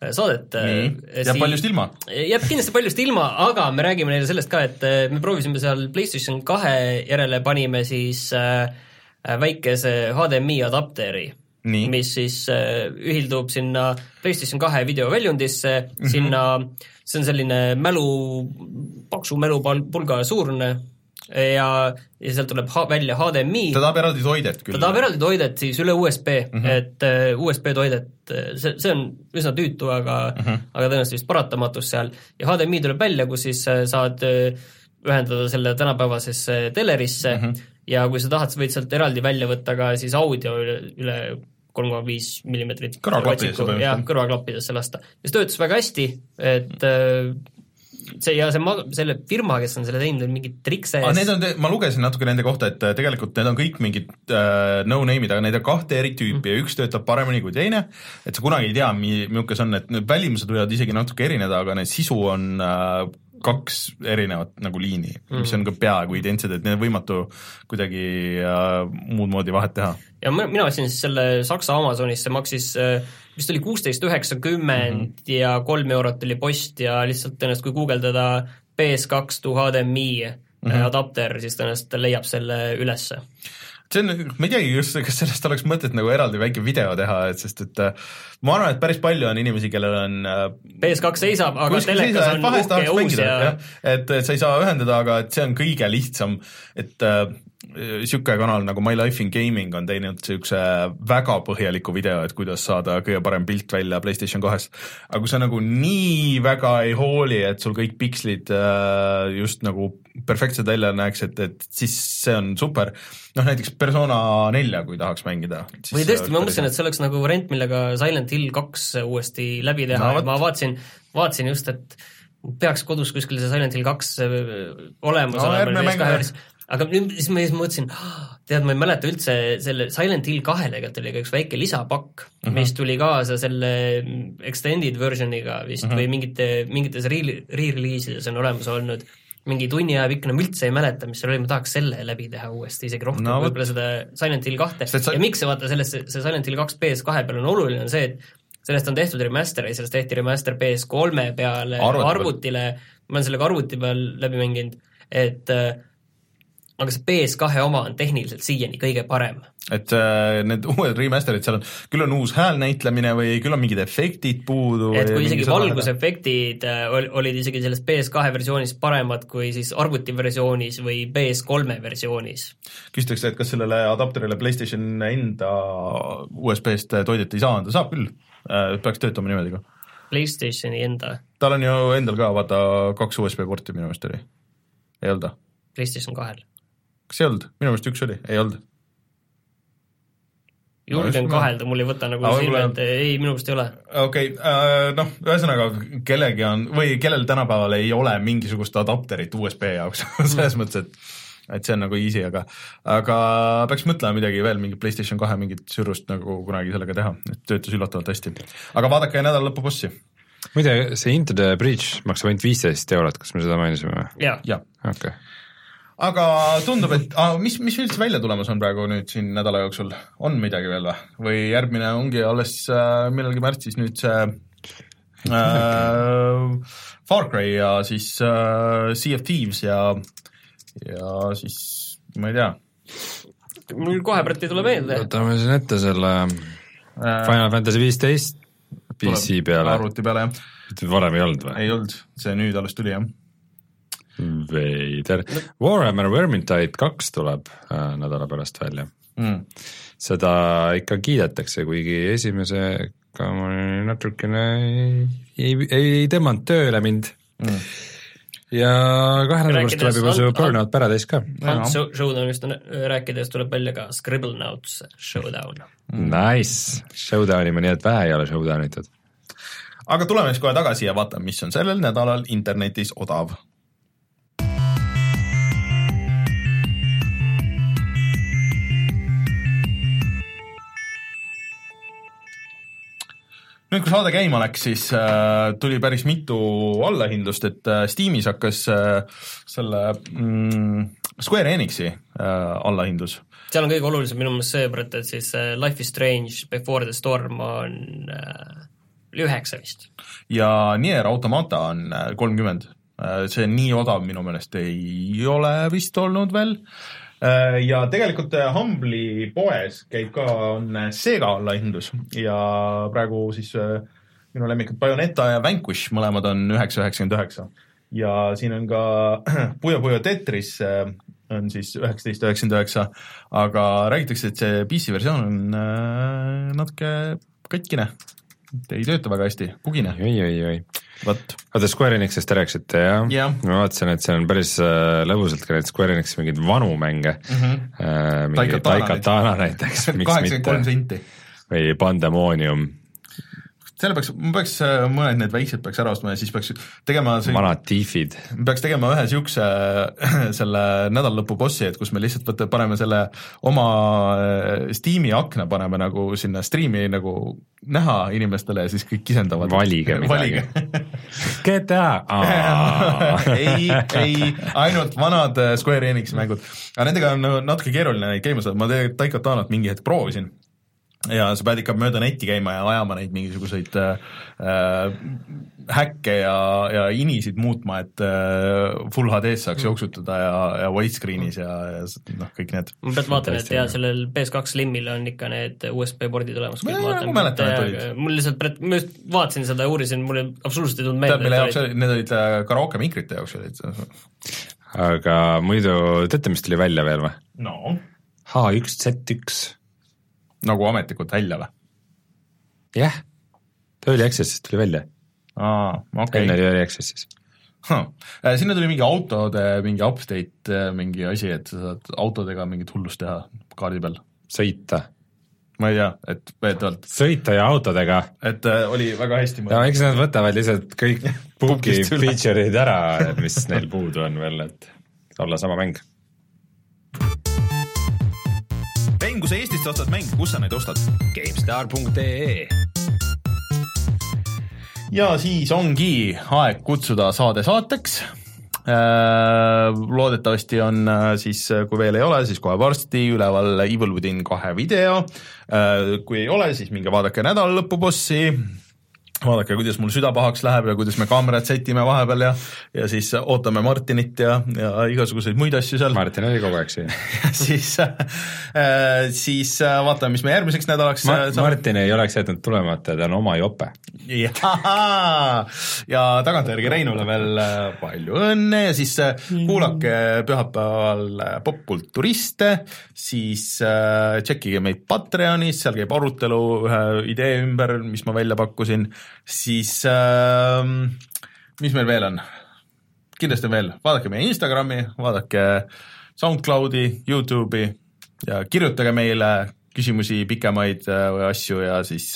saadet. Äh, jääb paljust ilma. jääb kindlasti paljust ilma, aga me räägime neile sellest ka, et äh, me proovisime seal PlayStation kahe järele, panime siis väikese HDMI adapteri Nii. mis siis ühildub sinna PlayStation kahe videoväljundisse mm, -hmm. sinna see on selline mälu, paksu mälupulga suurune ja, ja sealt tuleb ha, välja HDMI. ta tahab eraldi toidet küll. ta tahab eraldi toidet siis üle USB mm, -hmm. et uh, äh, USB toidet, äh, see, see on üsna tüütu, aga mm, -hmm. aga tõenäoliselt vist paratamatus seal ja HDMI tuleb välja, kus siis saad ühendada selle tänapäevasesse telerisse mm -hmm. Ja kui sa tahad, sa võid sealt eraldi välja võtta ka siis audio üle, üle kolm koma viis millimeetrit. Jah, kõrvaklappidesse lasta. ja see töötas väga hästi, et äh, see ja see ma-, selle firma, kes on selle teinud, on mingid trikse ah, Need on, ma lugesin natuke nende kohta, et äh, tegelikult need on kõik mingid äh, no-name'id, aga neid on kahte eri tüüpi mm. ja üks töötab paremini kui teine, et sa kunagi ei tea, milline see on, et need välimused võivad isegi natuke erineda, aga need sisu on äh, kaks erinevat nagu liini mm., mis on ka peaaegu identsed, et need on võimatu kuidagi äh, muud moodi vahet teha. ja ma, mina ostsin siis selle Saksa Amazonis, see maksis äh, vist oli kuusteist üheksakümmend mhm. ja kolm eurot oli post ja lihtsalt ennast, kui guugeldada PS2 to HDMI mm -hmm. adapter, siis tõenäoliselt leiab selle ülesse see on, ma ei teagi, kas, kas sellest oleks mõtet nagu eraldi väike video teha, et sest et äh, ma arvan, et päris palju on inimesi, kellel on äh, PS2 seisab, aga telekas on uhke ja uus ja et, et sa ei saa ühendada, aga et see on kõige lihtsam, et niisugune äh, kanal nagu My Life in Gaming on teinud niisuguse väga põhjaliku video, et kuidas saada kõige parem pilt välja PlayStation kahest. aga kui sa nagu nii väga ei hooli, et sul kõik pikslid just nagu perfektsed välja näeks, et, et siis see on super. noh, näiteks Persona nelja, kui tahaks mängida. või tõesti, ma mõtlesin, et see oleks nagu variant, millega Silent Hill kaks uuesti läbi teha no,, ma vaatasin, vaatasin just, et peaks kodus kuskil see Silent Hill kaks äh, olemas no, olema, aga nüüd siis ma siis mõtlesin, tead, ma ei mäleta üldse selle Silent Hill kahele tegelikult oli ka üks väike lisapakk mm, -hmm. mis tuli kaasa selle extended version'iga vist mm -hmm. või mingite, mingites re-release'ides on olemas olnud mingi tunni aja pikkune, ma üldse ei mäleta, mis seal oli, ma tahaks selle läbi teha uuesti, isegi rohkem no, võib-olla seda Silent Hill kahte sa... ja miks see vaata sellest, see Silent Hill kaks PS2 peal on oluline, on see, et sellest on tehtud remaster ja sellest tehti remaster PS3 peale arvutile, arvutile, ma olen sellega arvuti peal läbi mänginud, et äh, aga see PS2 oma on tehniliselt siiani kõige parem. et äh, need uued remaster'id, seal on, küll on uus häälnäitlemine või küll on mingid efektid puudu et kui isegi valgusefektid äh, olid isegi selles PS2 versioonis paremad kui siis arvuti versioonis või PS3 versioonis. küsitakse, et kas sellele adapterile PlayStation enda USB-st toidet ei saa anda, saab küll äh,, peaks töötama niimoodi ka. PlayStationi enda? tal on ju endal ka vaata kaks USB porti minu meelest oli, ei olnud? PlayStation kahel kas ei olnud, minu meelest üks oli, ei olnud. julgen no, kahelda, mul ei võta nagu no, silme ette, ei, minu meelest ei ole. okei okay, äh,, noh, ühesõnaga kellelgi on või kellel tänapäeval ei ole mingisugust adapterit USB jaoks selles mm. mõttes, et et see on nagu easy, aga aga peaks mõtlema midagi veel, mingi PlayStation kahe mingit sürust nagu kunagi sellega teha, et töötas üllatavalt hästi. aga vaadake nädala lõpu bossi. muide, see Into the Bridge maksab ainult viisteist eurot, kas me seda mainisime või? jaa ja. ja.. okei okay aga tundub, et ah, mis, mis üldse välja tulemas on praegu nüüd siin nädala jooksul, on midagi veel või? või järgmine ongi alles äh, millalgi märtsis nüüd see äh, Far Cry ja siis äh, Sea of Thieves ja, ja siis ma ei tea. mul kohe praegu ei tule meelde. võtame siin ette selle äh, Final Fantasy viisteist PC peale. arvuti peale, jah. varem ei olnud või? ei olnud, see nüüd alles tuli, jah veider, Warhammer Vermintide kaks tuleb äh, nädala pärast välja. Mm.. seda ikka kiidetakse, kuigi esimesega ma natukene ei, ei, ei tõmmanud tööle mind. Mm. Ja kahe nädala pärast tuleb juba see Burnout Paradise ka. Showdownist on, rääkides tuleb välja ka Scribblenauts Showdown. Mm.. Nice, Showdowni ma nii et vähe ei ole showdownitud. aga tuleme siis kohe tagasi ja vaatame, mis on sellel nädalal internetis odav nüüd, kui saade käima läks, siis äh, tuli päris mitu allahindlust, et äh, Steamis hakkas äh, selle mm, Square Enixi äh, allahindlus. seal on kõige olulisem minu meelest see, Brett, et siis äh, Life is Strange Before the Storm on äh, üheksa vist. ja Nier Automata on äh, kolmkümmend äh,. see nii odav minu meelest ei ole vist olnud veel Äh, ja tegelikult äh, Humble'i poes käib ka, on äh, Sega allahindlus ja praegu siis minu lemmikud Bayoneta ja Vanquish, mõlemad on üheksa, üheksakümmend üheksa. ja siin on ka Puyo Puyo Tetris on siis üheksateist, üheksakümmend üheksa, aga räägitakse, et see PC versioon on natuke katkine ei tööta väga hästi, bugine. oi, oi, oi. vot. oota, Square Enixist te rääkisite jah ja.? ma vaatasin, et seal on päris äh, lõbusalt ka neid Square Enixi mingeid vanu mänge mm. -hmm. Äh, mingi Taikatana näiteks, miks mitte. või Pandemonium selle peaks, ma peaks äh, mõned need väiksed peaks ära ostma ja siis peaks tegema vanad tiifid. peaks tegema ühe niisuguse selle nädalalõpu bossi, et kus me lihtsalt võtta, paneme selle oma äh, Steam'i akna paneme nagu sinna striimi nagu näha inimestele ja siis kõik kisendavad. valige midagi. GTA ei, ei, ainult vanad äh, Square Enixi mängud, aga nendega on natuke keeruline neid käima saada, ma tegelikult Taikatanat mingi hetk proovisin ja sa pead ikka mööda netti käima ja ajama neid mingisuguseid äh, äh, häkke ja, ja inisid muutma, et äh, full HD-s saaks mm. jooksutada ja, ja widescreen'is ja, ja noh, kõik need. ma pealt vaatan, et ja sellel PS2 Slimil on ikka need USB pordid olemas. ma mäletan, et olid. mul lihtsalt, ma just vaatasin seda ja uurisin, mul absoluutselt ei tulnud meelde. mille jaoks olid, need olid äh, karaoke mikrite jaoks olid. aga muidu teate, mis tuli välja veel või? no. H1Z1 nagu ametlikult välja või? jah, ta oli Access'ist tuli välja. aa, okei okay.. enne oli Early Access'is huh.. Äh, sinna tuli mingi autode mingi update, äh, mingi asi, et sa saad autodega mingit hullust teha kaardi peal. sõita? ma ei tea, et veetavalt. sõita ja autodega. et äh, oli väga hästi. ja eks nad võtavad lihtsalt kõik bugi feature'id ära, mis neil puudu on veel, et olla sama mäng, kui sa Eestist ostad mänge, kus sa neid ostad? GameStar.ee ja siis ongi aeg kutsuda saade saateks äh, loodetavasti on äh, siis, kui veel ei ole, siis kohe varsti üleval Evil Within kahe video. Äh, kui ei ole, siis minge vaadake nädalalõpubossi vaadake, kuidas mul süda pahaks läheb ja kuidas me kaamerad sätime vahepeal ja ja siis ootame Martinit ja, ja igasuguseid muid asju seal. Martin oli kogu aeg siin. Siis äh,, siis äh, vaatame, mis me järgmiseks nädalaks Ma, saab... Martin ei oleks jätnud tulemata, ta on oma jope. ja tagantjärgi Reinule veel äh, palju õnne ja siis äh, kuulake pühapäeval popkulturiste, siis äh, tšekkige meid Patreonis, seal käib arutelu ühe idee ümber, mis ma välja pakkusin siis äh, mis meil veel on? kindlasti on veel, vaadake meie Instagrami, vaadake SoundCloudi, Youtube'i ja kirjutage meile küsimusi, pikemaid äh, asju ja siis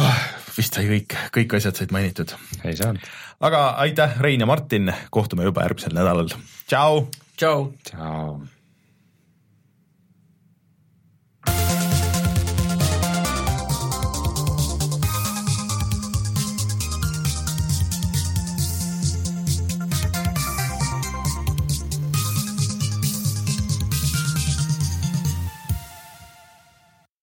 oh, vist sai kõik, kõik asjad said mainitud. ei saanud. aga aitäh, Rein ja Martin, kohtume juba järgmisel nädalal, tšau! tšau! tšau!